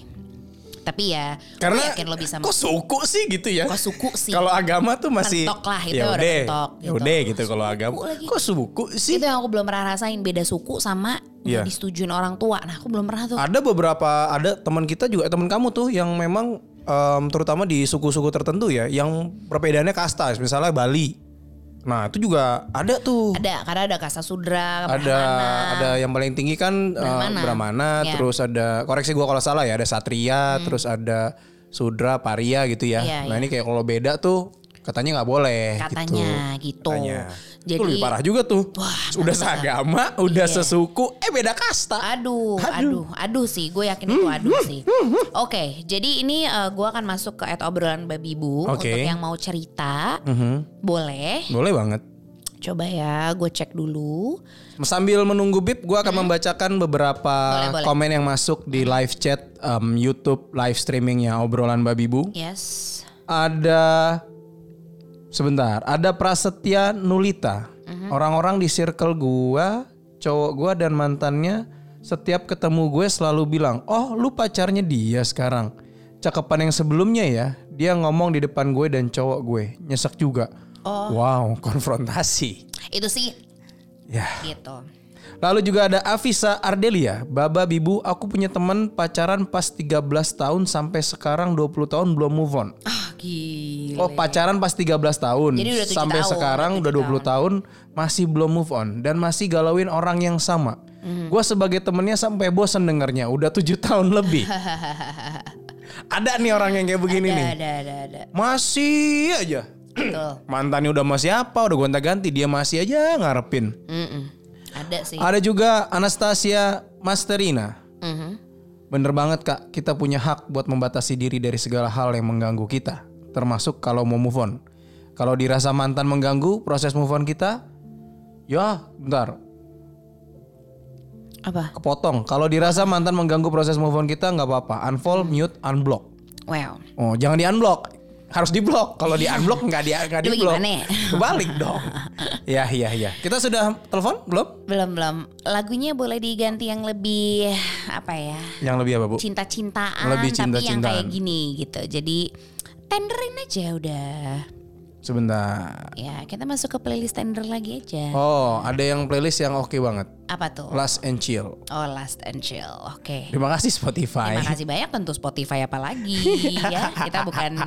tapi ya Karena yakin lo bisa kok suku sih gitu ya? kok suku sih Kalau agama tuh masih Mentok lah, itu ya udah mentok, ya gitu. udah gitu kalau agama. lagi. Kok suku sih? itu yang aku belum pernah rasain beda suku sama nggak disetujuin orang tua nah aku belum pernah tuh Ada beberapa ada teman kita juga teman kamu tuh yang memang em, terutama di suku-suku tertentu ya, yang perbedaannya kasta, misalnya Bali. Nah itu juga ada tuh. ada karena ada kasta sudra ada brahmana. ada yang paling tinggi kan eh, Brahmana. Brahmana, Ya. Hmm. terus ada koreksi gua kalau salah ya ada Satria, terus ada Sudra, Paria gitu ya. Iya, nah iya. ini kayak kalau beda tuh katanya nggak boleh. katanya gitu, Katanya. jadi Itu lebih parah juga tuh. Wah, udah seagama, udah Iya. sesuku, eh beda kasta. Aduh, aduh, aduh sih, gue yakin itu aduh sih. Oke, jadi ini eh, gue akan masuk ke et obrolan babi bu Oke. untuk yang mau cerita, Mhm. boleh. Boleh banget. Coba ya, gue cek dulu. Sambil menunggu Bib, gue akan membacakan beberapa Hmm. Boleh, boleh. komen yang masuk di live chat em, YouTube live streamingnya obrolan babi bu. Yes. Ada sebentar, ada Prasetya Nulita. Orang-orang di circle gua, cowok gua dan mantannya setiap ketemu gue selalu bilang, "Oh, lu pacarnya dia sekarang." Cakepan yang sebelumnya ya, dia ngomong di depan gue dan cowok gue. Nyesek juga. Wow, konfrontasi. Itu sih Ya. gitu. Lalu juga ada Avisa Ardelia, Baba Bibu, aku punya teman pacaran pas 13 tahun sampai sekarang 20 tahun belum move on. Ah, gila. Oh pacaran pas 13 tahun Jadi udah tujuh Sampai tahun, sekarang udah udah tujuh 20 tahun. Masih belum move on Dan masih galauin orang yang sama Mhm. Gua sebagai temennya sampai bosen dengernya Udah 7 tahun lebih Ada nih orang yang kayak begini ada, nih ada, ada, ada. Masih aja Betul. Mantannya udah mau siapa Udah gonta-ganti Dia masih aja ngarepin Mm-mm. Ada sih. Ada juga Anastasia Masterina Mhm. Bener banget kak, kita punya hak buat membatasi diri dari segala hal yang mengganggu kita. Termasuk kalau mau move on. Kalau dirasa mantan mengganggu proses move on kita, ya bentar, Apa? kepotong. Kalau dirasa mantan mengganggu proses move on kita nggak apa-apa. Unfollow, mute, unblock. Wow. Oh jangan di unblock, harus di block. Kalau di unblock nggak di nggak di block. gimana ya? Kebalik dong. ya iya iya. Kita sudah telepon belum? Belum belum. Lagunya boleh diganti yang lebih apa ya? Yang lebih apa bu? Cinta-cintaan Lebih tapi yang cinta-cintaan. kayak gini gitu. Jadi tenderin aja udah. Sebentar. Ya, kita masuk ke playlist tender lagi aja. Oh ada yang playlist yang oke banget. Apa tuh? Last and Chill. Oh, Last and Chill. Oke. Terima kasih Spotify. Terima kasih banyak tentu Spotify apalagi ya. Kita bukan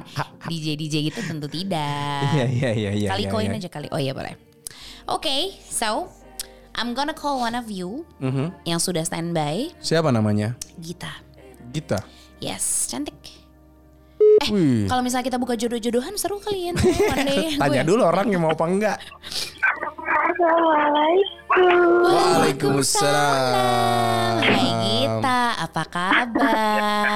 DJ DJ gitu tentu tidak. Iya iya iya iya. kali iya, koin iya. aja kali. Oh iya boleh. Oke, so I'm gonna call one of you Mhm. yang sudah standby, Siapa namanya? Gita. Gita. Yes, cantik. Eh, Wih. kalau misalnya kita buka jodoh-jodohan seru kali ya. Tanya gue. dulu orang yang mau apa enggak. Assalamualaikum. Waalaikumsalam. Hai Gita, apa kabar?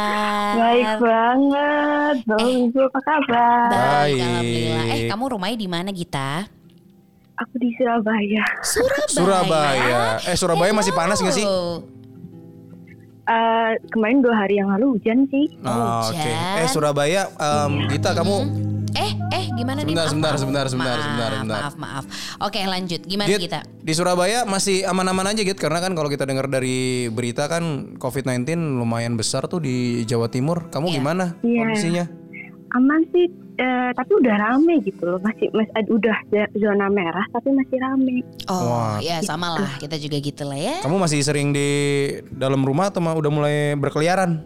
Baik banget. Bang Ibu apa kabar? Baik, Baik. alhamdulillah. Eh, kamu rumahnya di mana Gita? Aku di Surabaya. Surabaya. Surabaya. Eh Surabaya masih panas nggak sih? Eh, kemarin dua hari yang lalu hujan sih. Oh, Oke. hujan. Eh Surabaya, em, Gita kamu Eh, eh gimana nih? Sebentar, Maaf, sebentar, sebentar, sebentar, maaf, sebentar, sebentar. Maaf, maaf. Oke, lanjut. Gimana Git, kita? di Surabaya masih aman-aman aja Git karena kan kalau kita dengar dari berita kan COVID-19 lumayan besar tuh di Jawa Timur. Kamu Iya. gimana Iya. kondisinya? Aman sih, eh, tapi udah rame gitu loh. Masih, mas, ad- udah zona merah tapi masih rame. Oh, Wah. ya sama lah. Kita juga gitu lah ya. Kamu masih sering di dalam rumah atau mah udah mulai berkeliaran?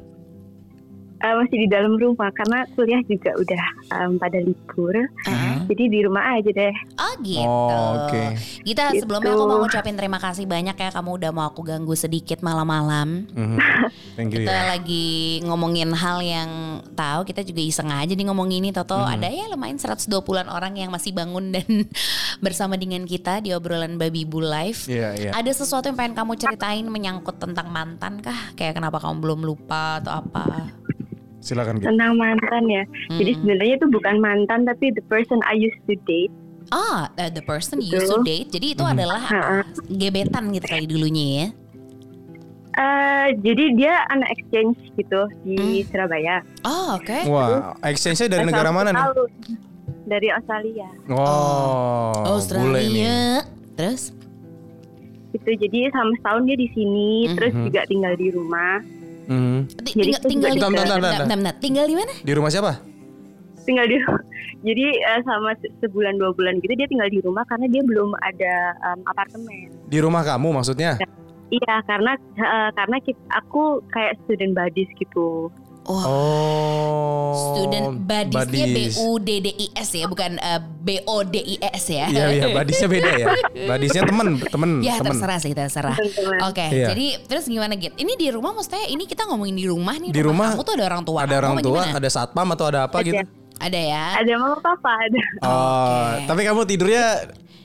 Eh, masih di dalam rumah karena kuliah juga udah em, pada libur. Heeh. Jadi di rumah aja deh. Oh gitu. Oh, oke. Gita Gitu. sebelumnya aku mau ngucapin terima kasih banyak ya kamu udah mau aku ganggu sedikit malam-malam. Mhm. Thank you Kita ya. lagi ngomongin hal yang tahu kita juga iseng aja nih ngomongin ini Toto Mhm. ada ya lumayan 120-an orang yang masih bangun dan bersama dengan kita di obrolan Babi Bu Live. Iya, iya. Ada sesuatu yang pengen kamu ceritain menyangkut tentang mantan kah? Kayak kenapa kamu belum lupa atau apa? Silakan gitu. Tentang mantan ya. Jadi sebenarnya itu bukan mantan tapi the person I used to date. Ah, uh, the person you used to date. Jadi itu adalah apa? gebetan gitu kali dulunya ya. Eh, jadi dia anak exchange gitu di Surabaya. Oh, oke. Wah, exchange-nya dari negara mana nih? Dari Australia. Oh. Australia. Terus? Itu jadi selama setahun dia di sini, terus Mhm. juga tinggal di rumah. Mhm. Jadi Tinggal, tinggal di. Tinggal mana? Di rumah siapa? Tinggal di Jadi eh, selama se- sebulan dua bulan gitu dia tinggal di rumah karena dia belum ada em, apartemen. Di rumah kamu maksudnya? Iya, karena eh, karena kita, aku kayak student buddies gitu. Wah. Oh. Student buddies-nya B buddies. U D D I S ya, bukan eh, B O D I E S ya. Iya iya, buddiesnya beda ya. Buddiesnya temen, temen, Ya temen. terserah sih terserah. Oke, Iya. jadi terus gimana Git? Ini di rumah maksudnya ini kita ngomongin di rumah nih. Di rumah kamu tuh ada orang tua. Ada orang tua, gimana? ada satpam atau ada apa Ada. gitu? Ada ya. Ada mama papa ada. Oh, tapi kamu tidurnya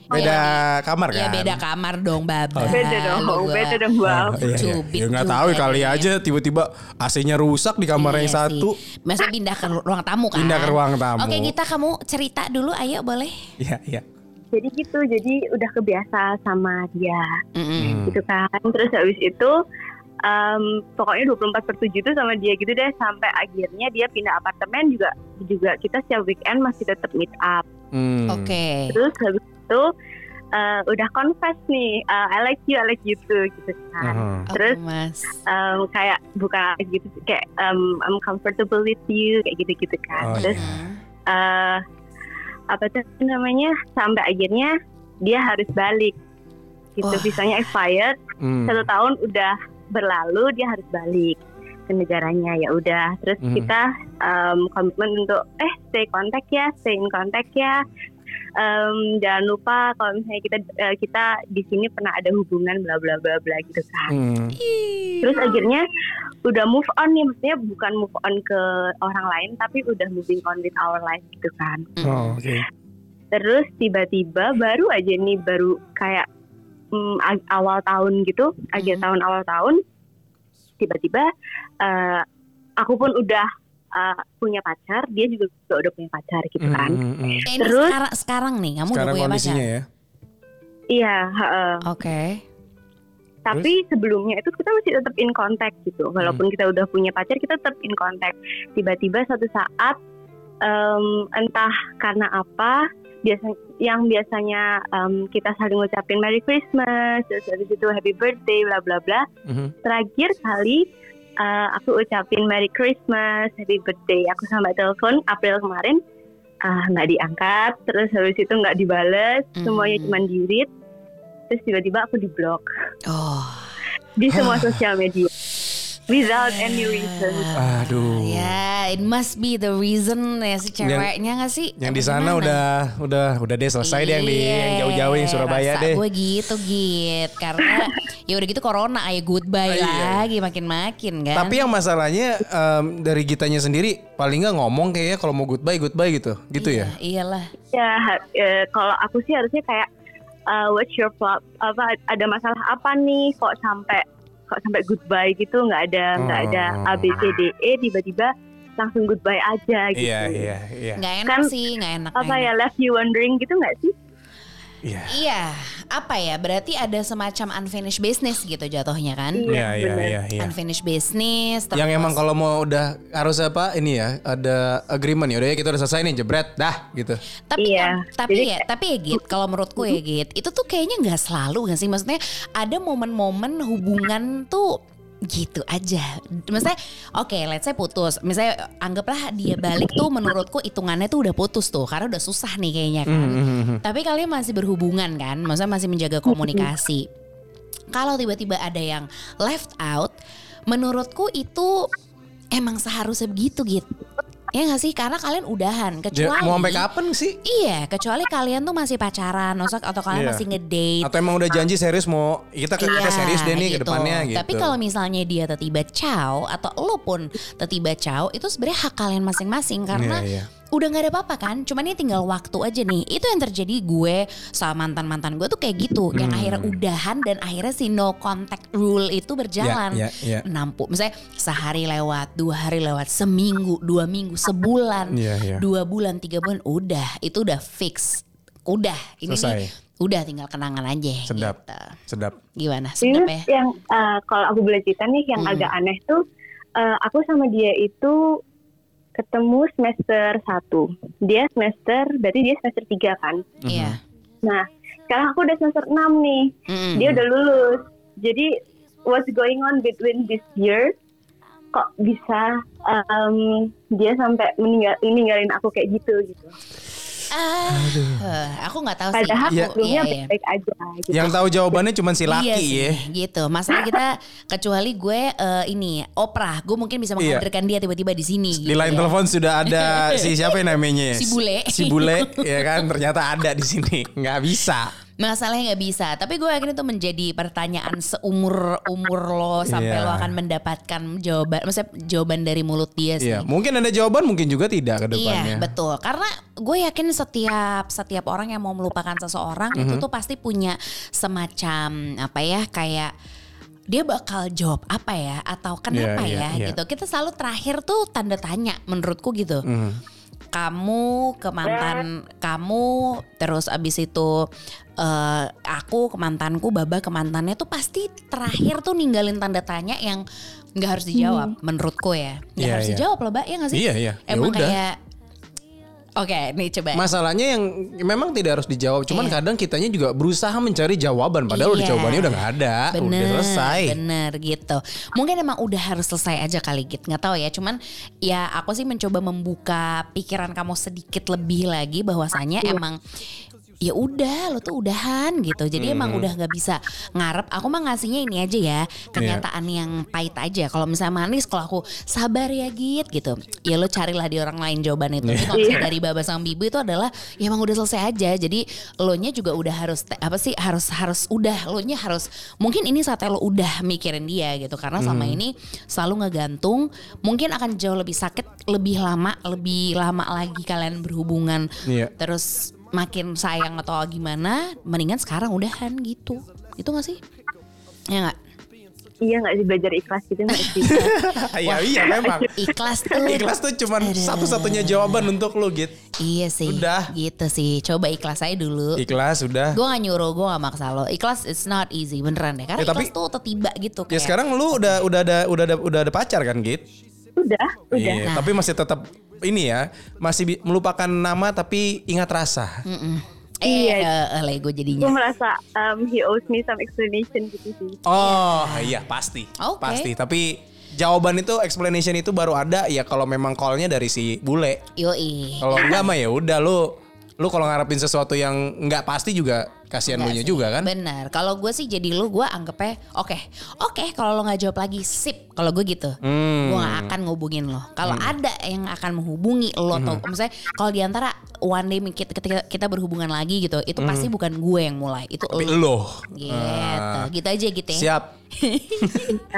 beda kamar kan? Iya beda kamar dong, Baba. Beda dong, gua. beda dong, Bang. Oh, iya, iya. Cubit Ya nggak tahu kali aja tiba-tiba AC-nya rusak di kamar yang Iya sih. satu. Masa pindah ke ruang tamu kan? Pindah ke ruang tamu. Oke, kita kamu cerita dulu ayo boleh. Iya iya. Jadi gitu, jadi udah kebiasa sama dia Mm-mm. gitu kan. Terus habis itu em, pokoknya 24 per 7 itu sama dia gitu deh sampai akhirnya dia pindah apartemen juga juga kita setiap weekend masih tetap meet up. Hmm. Oke. Terus habis itu eh, udah confess nih, eh, I like you, I like you too gitu kan. Oke, Terus Mas. em, kayak like gitu kayak em, I'm comfortable with you kayak gitu-gitu kan. Oh, Terus iya. Hmm. eh, apa tuh namanya sampai akhirnya dia harus balik gitu Wah. visanya expired Hmm. satu tahun udah berlalu dia harus balik ke negaranya ya udah terus Hmm. kita em, komitmen untuk eh stay contact ya stay in contact ya Em, jangan lupa kalau misalnya kita eh, kita di sini pernah ada hubungan bla bla bla bla gitu kan Hmm. terus akhirnya udah move on nih maksudnya bukan move on ke orang lain tapi udah moving on with our life gitu kan Oh, oke. Terus tiba-tiba baru aja nih baru kayak mm, ag- awal tahun gitu, akhir Mhm. tahun awal tahun, tiba-tiba eh, aku pun udah eh, punya pacar, dia juga udah punya pacar gitu Hmm, kan. hmm, hmm. Eh, ini Terus- sekarang sekarang nih kamu Sekarang udah punya pacar. ya. Iya, heeh. Oke. tapi sebelumnya itu kita masih tetap in contact gitu. Walaupun kita udah punya pacar, kita tetap in contact. Tiba-tiba suatu saat em, entah karena apa, biasa yang biasanya em, kita saling ngucapin Merry Christmas, terus habis itu Happy Birthday, bla bla bla. Mhm. terakhir kali uh, aku ucapin Merry Christmas, Happy Birthday. Aku sama telepon April kemarin ah nggak diangkat, terus habis itu nggak dibales, semuanya Hmm. cuma di read. Terus tiba-tiba aku di blok Oh. di semua sosial media without any reason. Aduh. Ya, it must be the reason ya si ceweknya nggak sih? Yang di sana udah udah udah deh selesai deh yang di Iya, yang jauh-jauh yang Surabaya rasa deh. Gue gitu git karena ya udah gitu corona ayo goodbye Iya. lagi makin-makin kan. Tapi yang masalahnya em, dari Gitanya sendiri paling nggak ngomong kayaknya kalau mau goodbye goodbye gitu, gitu ya. Iya, Iyalah. Ya eh, kalau aku sih harusnya kayak uh, what's your plot? Apa ada masalah apa nih kok sampai kok sampai goodbye gitu nggak ada nggak ada Oh. A B C D E tiba-tiba langsung goodbye aja gitu. Iya iya iya. Nggak enak Kan, sih, nggak enak. apa ya enak. left you wondering gitu nggak sih? Iya. Iya, apa ya? Berarti ada semacam unfinished business gitu jatuhnya kan? Iya iya benar. iya iya. Unfinished business. Yang terus- emang kalau mau udah harus apa ini ya ada agreement ya udah ya kita udah selesai nih jebret dah gitu. tapi Iya. tapi Jadi ya tapi ya Git kalau menurutku ya Git itu tuh kayaknya nggak selalu nggak sih maksudnya ada momen-momen hubungan tuh gitu aja. Maksudnya oke let's say putus. Misalnya anggaplah dia balik tuh menurutku hitungannya tuh udah putus tuh Karena udah susah nih kayaknya kan. Hmm, Tapi kalian masih berhubungan kan? Maksudnya masih menjaga komunikasi. Kalau tiba-tiba ada yang left out Menurutku itu emang seharusnya begitu gitu Ya gak sih? Karena kalian udahan. Ya, Kecuali mau sampai kapan sih? Iya, kecuali kalian tuh masih pacaran, atau kalian Iya. masih ngedate. Atau emang udah janji serius mau kita kita Iya, serius deh nih ke gitu. depannya gitu. Tapi kalau misalnya dia tiba caw atau lo pun tiba caw, itu sebenarnya hak kalian masing-masing karena Iya, iya. Udah nggak ada apa-apa kan. Cuman ini tinggal waktu aja nih. Itu yang terjadi gue sama mantan-mantan gue tuh kayak gitu, yang Hmm. akhirnya udahan dan akhirnya si no contact rule itu berjalan. Iya, iya, iya. Nampu, misalnya sehari lewat, dua hari lewat, seminggu, dua minggu, sebulan, Iya, iya. dua bulan, tiga bulan, udah itu udah fix, udah ini Selesai. nih, udah tinggal kenangan aja. Sedap. gitu. Sedap. Gimana? Sedap ya? yang eh, kalau aku boleh cerita nih yang Hmm. agak aneh tuh eh, aku sama dia itu ketemu semester 1. Dia semester berarti dia semester 3 kan. Iya. Nah, sekarang aku udah semester 6 nih. Mm-mm. Dia udah lulus. Jadi what's going on between this year? Kok bisa em, dia sampai meninggal ninggalin aku kayak gitu gitu. Ah, eh, aku nggak tahu sih. Padahal Aku, sebelumnya iya, iya. aja gitu. Yang tahu jawabannya cuma si Iya laki sih, ya. gitu. Masalah kita kecuali gue eh, ini Oprah, gue mungkin bisa Iya. menghadirkan dia tiba-tiba di sini. Di gitu line ya. telepon sudah ada si siapa yang namanya? Si bule. Si bule ya kan ternyata ada di sini. nggak bisa. Masalahnya nggak bisa. Tapi gue yakin itu menjadi pertanyaan seumur umur lo sampai Iya. lo akan mendapatkan jawaban, maksudnya jawaban dari mulut dia sih. Iya, mungkin ada jawaban, mungkin juga tidak ke depannya. Iya betul karena gue yakin setiap setiap orang yang mau melupakan seseorang itu Mhm. tuh pasti punya semacam apa ya kayak dia bakal jawab apa ya atau kenapa Iya, iya, ya iya. gitu kita selalu terakhir tuh tanda tanya menurutku gitu Mhm. kamu ke mantan kamu terus abis itu eh, aku ke mantanku baba ke mantannya tuh pasti terakhir tuh ninggalin tanda tanya yang nggak harus dijawab menurutku ya nggak Iya, harus iya. dijawab loh mbak ya nggak sih Iya, iya. Ya emang udah. kayak oke nih coba Masalahnya yang memang tidak harus dijawab, cuman Iya. kadang kitanya juga berusaha mencari jawaban padahal udah Iya. jawabannya udah nggak ada, udah Bener, selesai. bener gitu. Mungkin emang udah harus selesai aja kali gitu, nggak tahu ya. Cuman ya aku sih mencoba membuka pikiran kamu sedikit lebih lagi bahwasanya emang ya udah lo tuh udahan gitu. Jadi emang Hmm. udah nggak bisa ngarep. Aku mah ngasihnya ini aja ya, kenyataan Iya. yang pahit aja. Kalau misalnya manis, kalau aku sabar ya git gitu. Ya lo carilah di orang lain jawaban itu. Tapi kalau misalnya dari baba sang bibu itu adalah ya emang udah selesai aja. Jadi lo nya juga udah harus apa sih harus harus udah lo nya harus mungkin ini saatnya lo udah mikirin dia gitu karena selama Hmm. ini selalu ngegantung. Mungkin akan jauh lebih sakit, lebih lama, lebih lama lagi kalian berhubungan. Iya. Terus makin sayang atau gimana, mendingan sekarang udahan gitu. Itu gak sih? Ya nggak? Iya nggak sih belajar ikhlas gitu nggak sih? Iya, iya memang. Ikhlas tuh. Ikhlas tuh cuman satu-satunya jawaban untuk lu gitu. Iya sih. Udah. Gitu sih. Coba ikhlas aja dulu. Ikhlas udah. Gue gak nyuruh, gue gak maksa lo. Ikhlas it's not easy beneran deh. Karena Ya, tapi- ikhlas tuh tiba gitu. Ya kayak- sekarang lu udah udah ada udah ada udah ada pacar kan, Git? Udah, udah. Iya, tapi masih tetap ini ya, masih melupakan nama tapi ingat rasa. Mm-mm. Eh, Iya. eh, Lego Gue jadinya. merasa um, he owes me some explanation gitu sih. Oh, iya pasti. Oke. Pasti, tapi jawaban itu explanation itu baru ada ya kalau memang call-nya dari si bule. Yoi. Kalau enggak mah ya udah lu lu kalau ngarepin sesuatu yang enggak pasti juga kasihan lu nya juga kan. Bener. Kalau gue sih jadi lu gue anggapnya oke. Oke kalau lo gak jawab lagi sip. Kalau gue gitu. Hmm. Gue gak akan ngehubungin lo. Kalau ada yang akan menghubungi lo atau Hmm. misalnya kalau di antara one day kita, ketika kita berhubungan lagi gitu. Itu pasti bukan gue yang mulai. Itu Hmm. Tapi lo. Gitu. Ah. gitu aja gitu ya. Siap.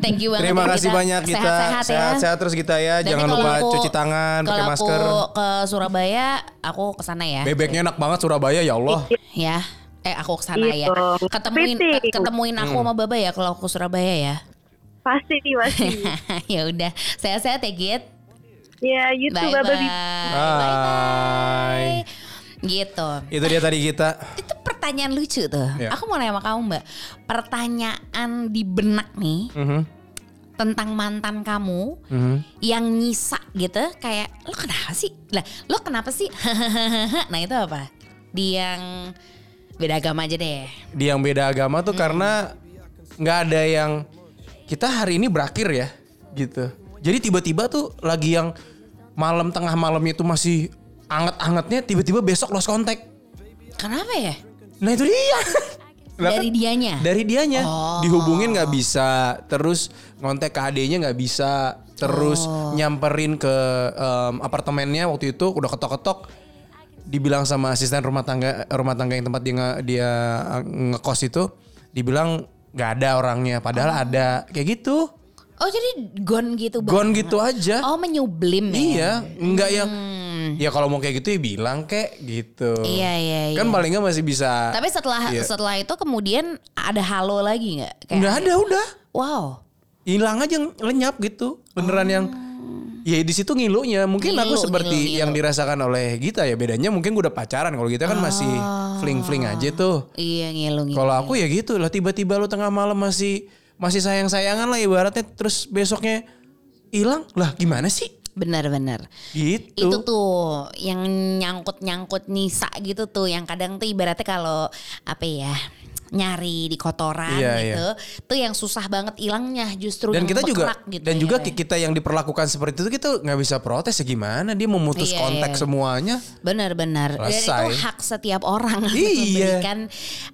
Thank you banget. Terima ya kasih banyak kita. Sehat-sehat ya. Sehat-sehat terus kita ya. Nanti Jangan lupa aku- cuci tangan, pakai kalau masker. aku ke Surabaya, aku ke sana ya. Bebeknya enak banget Surabaya ya Allah. Ya. Eh aku ke sana ya. Gitu. Ketemuin Kepiting. ketemuin aku Hmm. sama Baba ya kalau aku Surabaya ya. Pasti, pasti. ya udah, sehat-sehat ya Git. ya, you too Bye bye. Bye. Gitu. Itu dia tadi kita. Itu pertanyaan lucu tuh. Ya. Aku mau nanya sama kamu Mbak. Pertanyaan di benak nih Mhm. tentang mantan kamu Mhm. yang nyisa gitu kayak lo kenapa sih? Lah, lo kenapa sih? nah, itu apa? Di yang beda agama aja deh. Di yang beda agama tuh karena nggak ada yang kita hari ini berakhir ya gitu. Jadi tiba-tiba tuh lagi yang malam tengah malam itu masih anget-angetnya tiba-tiba besok lost contact. Kenapa ya? Nah itu dia. Dari dianya. dari dianya Oh. dihubungin nggak bisa terus ngontek ke adenya nggak bisa terus Oh. nyamperin ke em, apartemennya waktu itu udah ketok-ketok dibilang sama asisten rumah tangga rumah tangga yang tempat dia nge- dia eh, ngekos itu dibilang nggak ada orangnya padahal ada kayak gitu Oh jadi gone gitu gon gitu aja Oh menyublim ya? iya nggak yang ya kalau mau kayak gitu ya bilang kek gitu Iya iya iya. kan paling nggak masih bisa Tapi setelah Iya. setelah itu kemudian ada halo lagi nggak? Kayak, nggak ada udah Wow. hilang aja lenyap gitu beneran yang ya di situ ngilunya. Mungkin aku Ngilu, seperti ngilu, ngilu. yang dirasakan oleh Gita ya. Bedanya mungkin gue udah pacaran. Kalau kita kan masih fling fling aja tuh. Iya ngilu ngilu. kalau aku ya gitu lah. Tiba-tiba lu tengah malam masih masih sayang sayangan lah ibaratnya. Terus besoknya hilang. Lah gimana sih? Benar-benar. gitu. Itu tuh yang nyangkut-nyangkut nisa gitu tuh. Yang kadang tuh ibaratnya kalau apa ya nyari di kotoran Iya, gitu. Tuh yang susah banget hilangnya justru dan kita juga gitu dan ya, juga kita yang diperlakukan seperti itu kita nggak bisa protes ya gimana dia memutus Iya, kontak iya. semuanya Benar-benar. Dan itu hak setiap orang untuk Iya. memberikan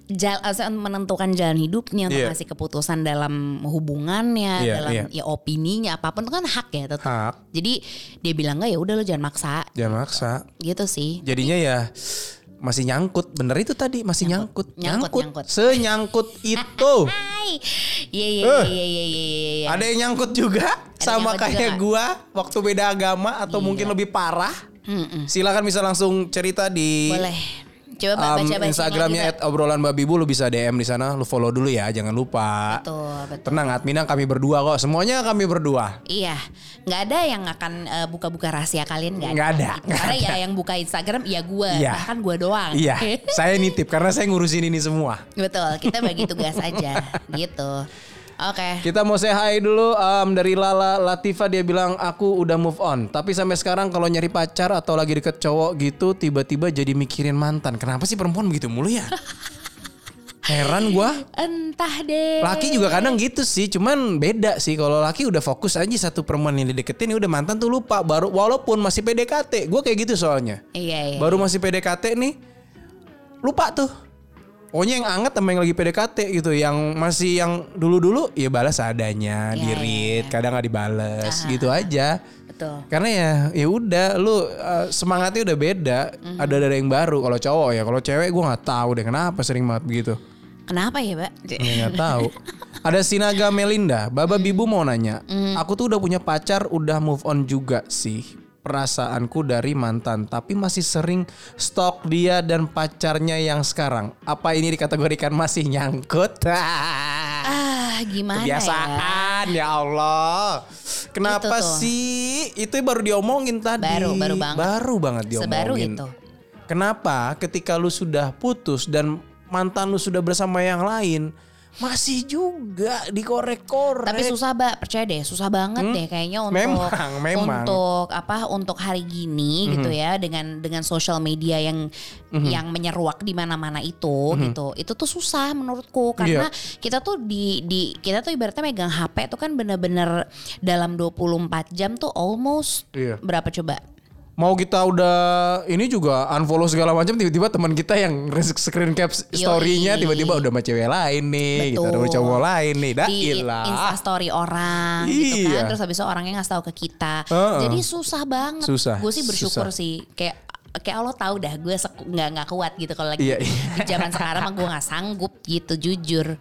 jal, eh, menentukan jalan hidupnya untuk Iya. ngasih keputusan dalam hubungannya, Iya, dalam iya. ya opininya apa pun itu kan hak ya tetap. hak Jadi dia bilang enggak ya udah lo jangan maksa jangan maksa gitu sih. jadinya ya masih nyangkut bener itu tadi masih nyangkut Nyangkut, nyangkut. senyangkut itu. Iya iya Eh. iya iya iya iya. iya. ada yang nyangkut juga sama nyangkut kayak gua waktu beda agama atau mungkin lebih parah Mm-mm. silakan bisa langsung cerita di Boleh. Coba um, baca-baca Instagramnya at obrolan babi bu lu bisa DM di sana lu follow dulu ya jangan lupa Betul, betul. tenang adminnya kami berdua kok semuanya kami berdua Iya, nggak ada yang akan eh, buka-buka rahasia kalian nggak ada. Nggak ada, Gitu. nggak Karena ya yang buka Instagram ya gue, Iya. bahkan gue doang. iya saya nitip karena saya ngurusin ini semua Betul, kita bagi tugas aja gitu. Oke. Kita mau say hi dulu um, dari Lala Latifa dia bilang aku udah move on tapi sampai sekarang kalau nyari pacar atau lagi deket cowok gitu tiba-tiba jadi mikirin mantan. Kenapa sih perempuan begitu mulu ya? Heran gua. Entah deh. Laki juga kadang gitu sih, cuman beda sih. Kalau laki udah fokus aja satu perempuan yang dideketin, ya udah mantan tuh lupa. Baru walaupun masih PDKT, gue kayak gitu soalnya. Iya iya. Baru masih PDKT nih, lupa tuh. Pokoknya yang anget sama yang lagi PDKT gitu, yang masih yang dulu-dulu ya balas adanya, Iya, dirit, kadang nggak dibales, gitu aja. Betul. Karena ya ya udah lu uh, semangatnya udah beda, Mhm. ada ada yang baru. Kalau cowok ya, kalau cewek gue nggak tahu deh kenapa sering banget begitu. Kenapa ya, Mbak? Ya nggak tahu. Ada Sinaga Melinda, Baba Bibu mau nanya. Aku tuh udah punya pacar, udah move on juga sih. Perasaanku dari mantan, tapi masih sering stok dia dan pacarnya yang sekarang. Apa ini dikategorikan masih nyangkut? Ah, gimana ya? Kebiasaan ya Allah. Kenapa Itu sih? Itu baru diomongin tadi. Baru, baru banget. Baru banget diomongin. Sebaru itu. Kenapa ketika lu sudah putus dan mantan lu sudah bersama yang lain masih juga dikorek-korek. Tapi susah, Mbak. Percaya deh, susah banget deh kayaknya untuk Memang, memang. untuk apa? Untuk hari gini gitu ya dengan dengan sosial media yang yang menyeruak di mana-mana itu gitu. Itu tuh susah menurutku karena kita tuh di di kita tuh ibaratnya megang HP tuh kan bener-bener dalam 24 jam tuh almost Iya. berapa coba? Mau kita udah ini juga unfollow segala macam tiba-tiba teman kita yang screen cap story-nya tiba-tiba udah sama cewek lain nih, kita Betul. udah sama cowok lain nih. Dah di ilah. instastory orang gitu Iya. kan terus habis itu orangnya ngasih tahu ke kita Heeh. jadi susah banget Susah, gue sih bersyukur susah. sih kayak kayak Allah tahu dah gue nggak nggak kuat gitu kalau lagi Iya, iya. di zaman sekarang mah gue nggak sanggup gitu jujur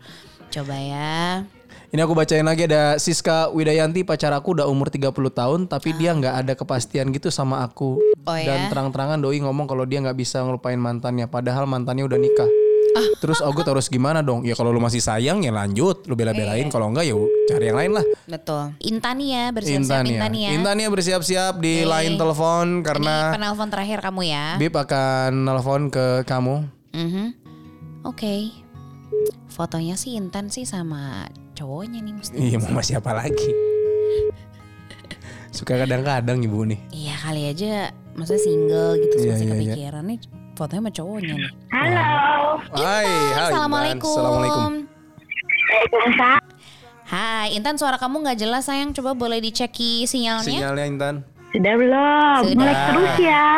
coba ya Ini aku bacain lagi ada Siska Widayanti pacar aku udah umur 30 tahun tapi dia nggak ada kepastian gitu sama aku. Oh Dan ya? terang-terangan doi ngomong kalau dia nggak bisa ngelupain mantannya padahal mantannya udah nikah. Ah. Terus Ogut harus gimana dong? Ya kalau lu masih sayang ya lanjut, lu Iya. bela-belain kalau enggak ya cari yang lain lah. betul Intania bersiap-siap Intan ya. Intania Intan ya bersiap-siap di Oke. line telepon ini karena penelpon terakhir kamu ya Bib akan nelpon ke kamu. Mhm. oke fotonya sih Intan sih sama cowoknya nih mesti Iya mau masih apa lagi? Suka kadang-kadang ibu nih. Iya kali aja maksudnya single gitu Iya, masih iya, iya. kepikiran nih fotonya sama cowoknya nih. Halo. Hai, hai. Assalamualaikum. Assalamualaikum. Waalaikumsalam. Hai, Intan suara kamu nggak jelas sayang. Coba boleh diceki sinyalnya. Sinyalnya Intan. Sudah belum? Sudah. Mulai terus ya.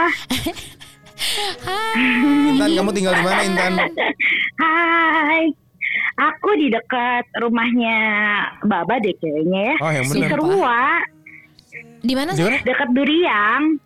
Intan kamu tinggal di mana Intan? Hai. Aku di dekat rumahnya Baba deh kayaknya ya. Oh yang Di benar. Serua. Di mana sih? Dekat Durian,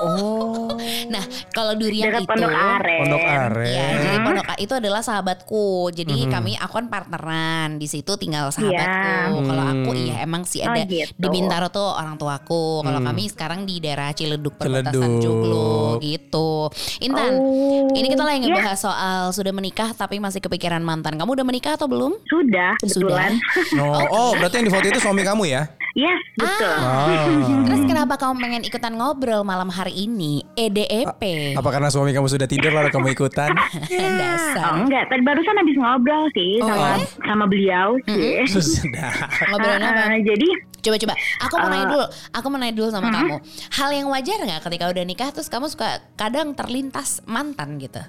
Oh. Nah, kalau durian dekat itu Pondok Aren. Pondok Aren. Iya, jadi Pondok A- itu adalah sahabatku. Jadi kami aku kan partneran di situ tinggal sahabatku. Iya. Kalau aku iya emang sih Oh, ada gitu. di Bintaro tuh orang tuaku. Kalau kami sekarang di daerah Ciledug perbatasan. Joglo gitu. Intan, Oh, ini kita lagi iya. ngebahas soal sudah menikah tapi masih kepikiran mantan. Kamu udah menikah atau belum? Sudah, kebetulan. Oh, oh, berarti yang di foto itu suami kamu ya? Yes, betul. Ah. Terus kenapa kamu pengen ikutan ngobrol malam hari ini? EDEP. Apa karena suami kamu sudah tidur lalu kamu ikutan? Dasar. Oh enggak, tadi barusan habis ngobrol sih Oh, sama eh? sama beliau sih. Sudah. Ngobrolin apa? Ah, jadi Coba-coba, aku mau nanya Uh, dulu, aku mau nanya dulu sama kamu. Hal yang wajar nggak ketika udah nikah terus kamu suka kadang terlintas mantan gitu?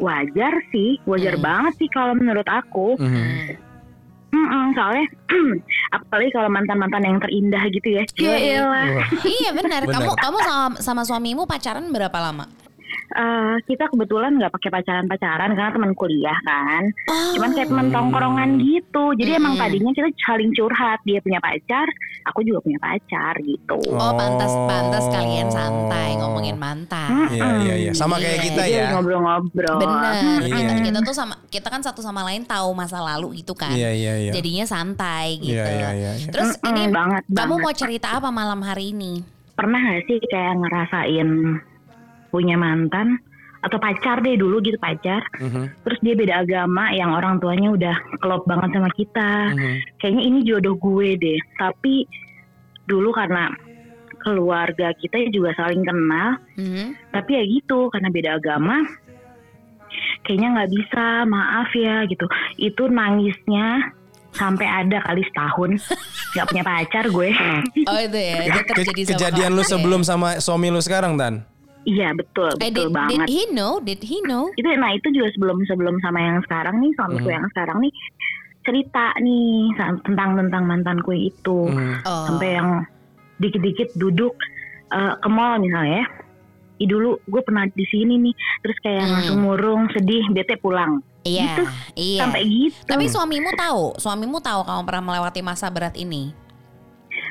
wajar sih, wajar Hmm. banget sih kalau menurut aku. Mhm. Mm-mm, soalnya apalagi kalau mantan-mantan yang terindah gitu ya. Wah. iya benar. Benar. Kamu kamu sama sama suamimu pacaran berapa lama? Eh, kita kebetulan nggak pakai pacaran-pacaran karena teman kuliah kan. Oh. Cuman kayak teman tongkrongan gitu. Jadi emang Mm-mm. tadinya kita saling curhat. Dia punya pacar, aku juga punya pacar gitu. Oh, pantas Oh. pantas kalian santai ngomongin mantan. Iya, iya, iya. Sama kayak Iya. kita ya. ngobrol-ngobrol. Bener, Iya. kita, kita tuh sama kita kan satu sama lain tahu masa lalu gitu kan. Iya, iya, iya. Jadinya santai gitu. Iya, iya, iya, iya. Terus Mm-mm, ini banget, kamu banget. mau cerita apa malam hari ini? pernah gak sih kayak ngerasain punya mantan atau pacar deh dulu gitu pacar. Mhm, terus dia beda agama yang orang tuanya udah klop banget sama kita. Mhm. kayaknya ini jodoh gue deh. Tapi dulu karena keluarga kita juga saling kenal. Hmm? tapi ya gitu karena beda agama kayaknya nggak bisa maaf ya gitu. Itu nangisnya sampai ada kali setahun. Nggak punya pacar gue. Oh itu ya, ke- terjadi sama kejadian lu ya? sebelum sama suami lu sekarang, Tan? Iya betul Eh, betul did, did banget he know? Did he know? itu nah itu juga sebelum sebelum sama yang sekarang nih suamiku Mhm. yang sekarang nih cerita nih tentang tentang mantanku itu Mhm. Oh. sampai yang dikit-dikit duduk eh, ke mall misalnya ya Ih dulu gue pernah di sini nih terus kayak Hmm. langsung murung sedih bete pulang Iya, gitu. iya. sampai gitu Tapi suamimu tahu, suamimu tahu kamu pernah melewati masa berat ini.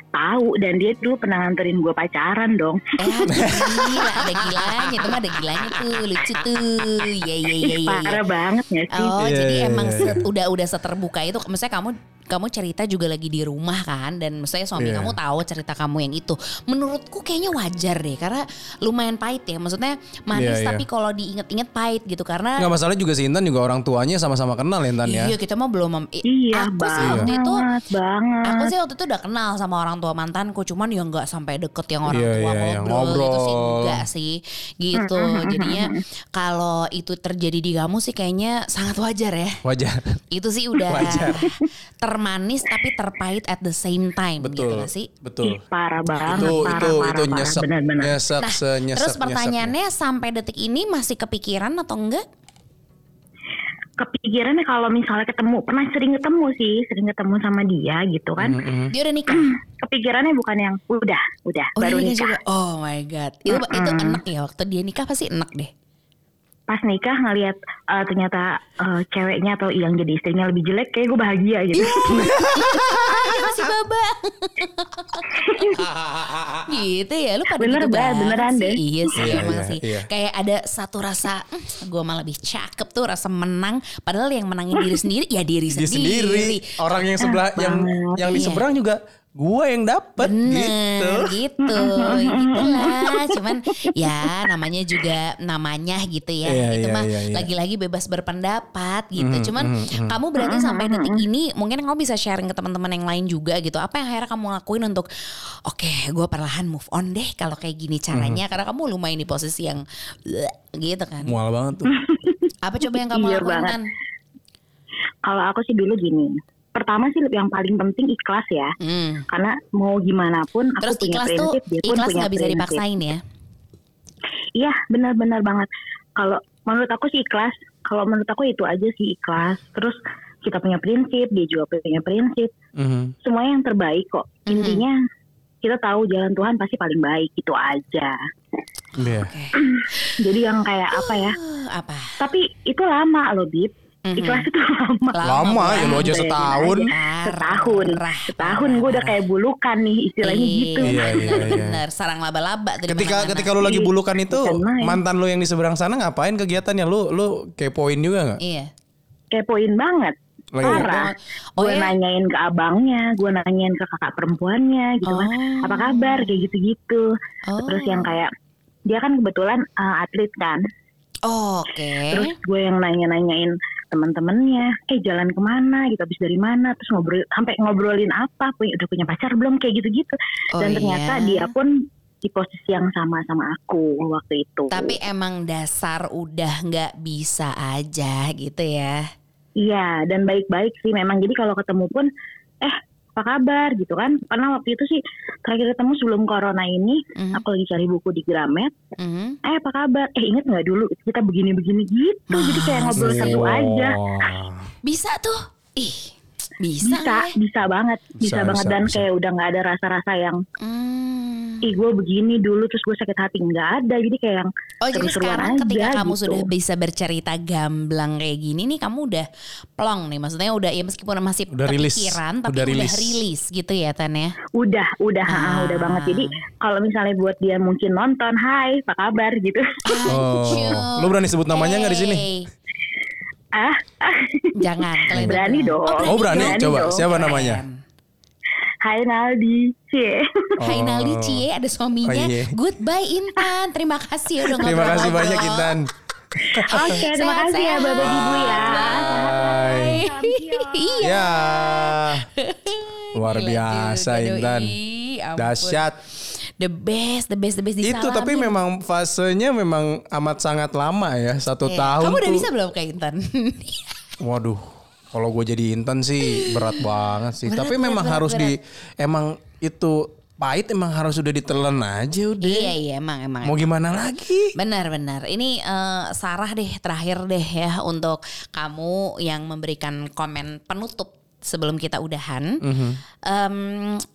Tahu dan dia dulu pernah nganterin gue pacaran dong Eh, gila, ada gilanya, itu mah ada gilanya tuh, lucu tuh. Iya, iya, iya, Ih, iya. parah banget gak sih Oh, Iya, jadi iya, emang iya, se- udah udah seterbuka itu. Maksudnya kamu kamu cerita juga lagi di rumah kan dan maksudnya suami Iya. kamu tahu cerita kamu yang itu. Menurutku kayaknya wajar deh karena lumayan pahit ya. Maksudnya manis Iya, iya. tapi kalau diinget-inget pahit gitu karena Nggak masalah juga si Intan juga orang tuanya sama-sama kenal ya Intan ya. Iya kita mah belum iya aku sih banget waktu itu banget Aku sih waktu itu udah kenal sama orang tua mantanku, cuman ya nggak sampai deket yang orang Iya, tua iya, iya, ngobrol, gitu sih ngobrol. enggak sih, gitu. Jadinya kalau itu terjadi di kamu sih kayaknya sangat wajar ya. Wajar. Itu sih udah Wajar. Termanis tapi terpahit at the same time gitu Betul. nggak sih. Betul. Ih, parah banget Itu parah, itu parah, itu parah. nyesek nyesek Nah, senyesek terus pertanyaannya sampai detik ini masih kepikiran atau enggak? kepikirannya kalau misalnya ketemu pernah sering ketemu sih sering ketemu sama dia gitu kan Mhm. Dia udah nikah? kepikirannya bukan yang udah udah Oh, baru nikah juga. Oh my god. Itu itu enak ya waktu dia nikah pasti enak deh. Pas nikah ngelihat eh, ternyata eh, ceweknya atau yang jadi istrinya lebih jelek kayak gue bahagia gitu masih baba. gitu ya, lu pada Bener, gitu beneran sih. deh. Iya sih, Iya, emang iya, sih. iya. Kayak ada satu rasa, gue malah lebih cakep tuh rasa menang. Padahal yang menangin diri sendiri ya diri Dia sendiri. sendiri. Orang yang sebelah yang yang di Iya. seberang juga gue yang dapet Bener gitu. gitu, gitulah. Cuman ya namanya juga namanya gitu ya. Iya, itu iya, mah iya, iya. lagi-lagi bebas berpendapat gitu. Mhm, Cuman mhm. kamu berarti sampai detik ini mungkin kamu bisa sharing ke teman-teman yang lain juga gitu. Apa yang akhirnya kamu lakuin untuk oke, gue perlahan move on deh kalau kayak gini caranya. Mhm. Karena kamu lumayan di posisi yang gitu kan. Mual banget tuh. Apa coba yang kamu Iya lakuin banget. kan? kalau aku sih dulu gini pertama sih yang paling penting ikhlas ya Hmm. karena mau gimana pun aku Terus punya ikhlas tuh prinsip dia pun ikhlas punya nggak bisa prinsip. dipaksain ya. Iya benar-benar banget. Kalau menurut aku sih ikhlas. Kalau menurut aku itu aja sih ikhlas. Terus kita punya prinsip, dia juga punya prinsip. Mhm. Semuanya yang terbaik kok. Mhm. Intinya kita tahu jalan Tuhan pasti paling baik itu aja. Iya. Oke. Jadi yang kayak apa ya? Uh, apa? Tapi itu lama loh Bib. Ikhlas itu lama. Lama, ya lu aja setahun. Setahun. Parah, Setahun gue udah kayak bulukan nih istilahnya gitu. Iya, iya, iya. Bener, sarang laba-laba Ketika mana-mana. ketika lu lagi bulukan itu Bukan main. mantan lu yang di seberang sana ngapain kegiatannya? Lu lu kepoin juga nggak? Iya. Kepoin banget. Lagi Parah. Oh, gue ya? nanyain ke abangnya, gue nanyain ke kakak perempuannya gitu kan. Oh. Apa kabar kayak gitu-gitu. Oh. Terus yang kayak dia kan kebetulan uh, atlet kan. Oh, Oke. Terus gue yang nanya-nanyain teman-temannya, eh jalan ke mana gitu, habis dari mana, terus ngobrol sampai ngobrolin apa, punya udah punya pacar belum kayak gitu-gitu. Oh, Dan ternyata iya. dia pun di posisi yang sama sama aku waktu itu. Tapi emang dasar udah nggak bisa aja gitu ya. Iya, dan baik-baik sih memang. Jadi kalau ketemu pun, eh apa kabar gitu kan? Karena waktu itu sih terakhir ketemu sebelum corona ini, Mhm. aku lagi cari buku di Gramet. Mhm. Eh apa kabar? Eh inget nggak dulu kita begini-begini gitu. Jadi kayak ngobrol satu aja. Bisa tuh. Ih, bisa. Bisa, ya? bisa banget, bisa, Bisa, banget bisa, dan bisa. kayak udah nggak ada rasa-rasa yang, Hmm. ih gue begini dulu terus gue sakit hati nggak ada. Jadi kayak yang Oh jadi sekarang aja ketika kamu gitu. sudah bisa bercerita gamblang kayak gini nih kamu udah plong nih maksudnya udah ya meskipun masih Udah rilis. kepikiran tapi Udah udah rilis. rilis, gitu ya Tan ya. udah, udah, ha, Ah. udah banget. Jadi kalau misalnya buat dia mungkin nonton, hai, apa kabar gitu. Oh. Lu berani sebut namanya nggak di sini? Ah, Jangan kalian Berani berdua. dong. Oh berani, Berani coba dong. siapa namanya? hai Naldi, cie. Hai Oh. Naldi Cie ada suaminya. Oh, iya. Goodbye Intan. Terima kasih udah Terima kasih banyak Intan. Oke, terima kasih ya Bapak Ibu ya. Bye. Iya. Ya. Luar biasa Intan. Dahsyat. The best, the best, the best Itu tapi memang fasenya memang amat sangat lama ya satu Iya. tahun Kamu udah tuh. bisa belum kayak Intan? Waduh, kalau gue jadi Intan sih berat banget sih. Berat, tapi berat, memang berat, harus di emang itu pahit emang harus udah ditelan aja udah. iya iya emang emang. Mau gimana lagi? Benar-benar. Ini eh, Sarah deh terakhir deh ya untuk kamu yang memberikan komen penutup sebelum kita udahan. Mhm. Em,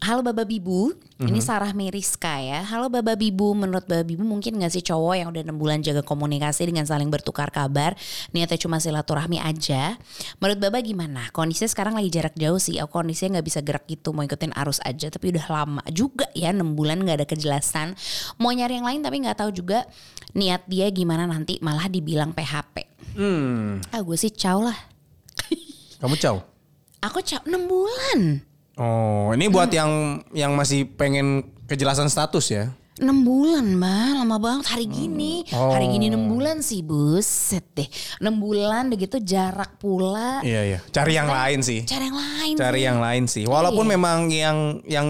halo Baba Bibu, ini Sarah Meriska ya. Halo Baba Bibu, menurut Baba Bibu mungkin gak sih cowok yang udah 6 bulan jaga komunikasi dengan saling bertukar kabar, niatnya cuma silaturahmi aja. Menurut Baba gimana? Kondisinya sekarang lagi jarak jauh sih, aku kondisinya nggak bisa gerak gitu, mau ikutin arus aja. Tapi udah lama juga ya 6 bulan nggak ada kejelasan. Mau nyari yang lain tapi nggak tahu juga niat dia gimana nanti malah dibilang PHP. Hmm, Ah gue sih caw lah. kamu caw. Aku caw 6 bulan. Oh, ini buat yang yang masih pengen kejelasan status ya. 6 bulan mbak lama banget hari gini Oh. hari gini 6 bulan sih buset deh 6 bulan udah gitu jarak pula Iya iya. Cari yang lain sih. cari yang lain Cari sih. yang lain sih. Walaupun Iya. memang yang yang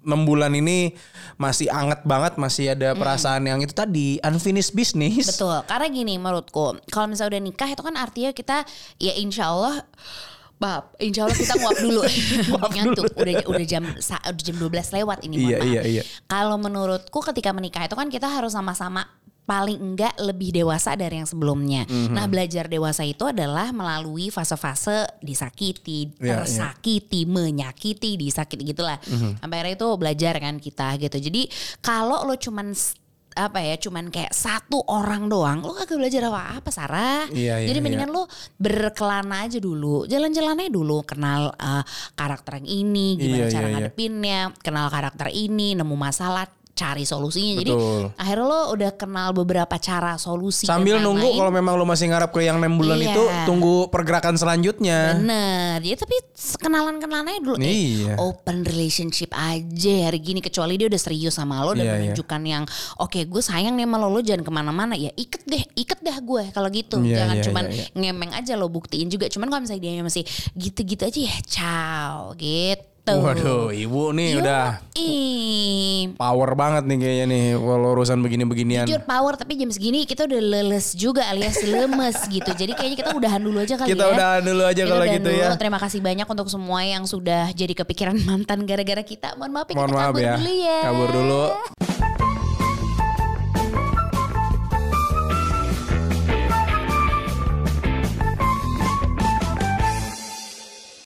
6 bulan ini masih anget banget, masih ada perasaan yang itu tadi unfinished business. betul karena gini menurutku kalau misalnya udah nikah itu kan artinya kita ya insya Allah Bab, insya Allah kita nguap dulu. Ngantuk. Udah udah jam udah jam 12 lewat ini. Iya, iya, iya. Kalau menurutku ketika menikah itu kan kita harus sama-sama paling enggak lebih dewasa dari yang sebelumnya. Mhm. Nah, belajar dewasa itu adalah melalui fase-fase disakiti, Iya, iya. tersakiti, menyakiti, disakiti gitulah. Mhm. Sampai akhirnya itu belajar kan kita gitu. Jadi kalau lo cuman apa ya cuman kayak satu orang doang. Lo kagak belajar apa apa Sarah. Iya, iya, jadi mendingan iya. lo berkelana aja dulu. Jalan-jalan aja dulu. Kenal uh, karakter yang ini gimana Iya, cara iya, iya. ngadepinnya. Kenal karakter ini nemu masalah cari solusinya jadi Betul. akhirnya lo udah kenal beberapa cara solusi Sambil nunggu kalau memang lu masih ngarap ke yang 6 bulan Iya. itu tunggu pergerakan selanjutnya. Bener, ya tapi kenalan-kenalan aja dulu. Iya. Eh, open relationship aja hari gini kecuali dia udah serius sama lo dan Iya, iya. menunjukkan yang oke gue sayang nih sama lo, lo jangan ke mana-mana ya iket deh, iket dah gue kalau gitu. Iya, jangan iya, cuman iya, iya. ngemeng aja lo buktiin juga. Cuman kalau misalnya dia masih gitu-gitu aja ya ciao gitu. Waduh, ibu nih udah Ih, power banget nih kayaknya nih kalau urusan begini-beginian. jujur power tapi jam segini kita udah leles juga alias lemes gitu. Jadi kayaknya kita udahan dulu aja kali ya. Kita udahan dulu aja Kita kalau gitu ya. dulu. Terima kasih banyak untuk semua yang sudah jadi kepikiran mantan gara-gara kita. Mohon maaf ya Mohon kita maaf kabur ya. dulu ya. Kabur dulu.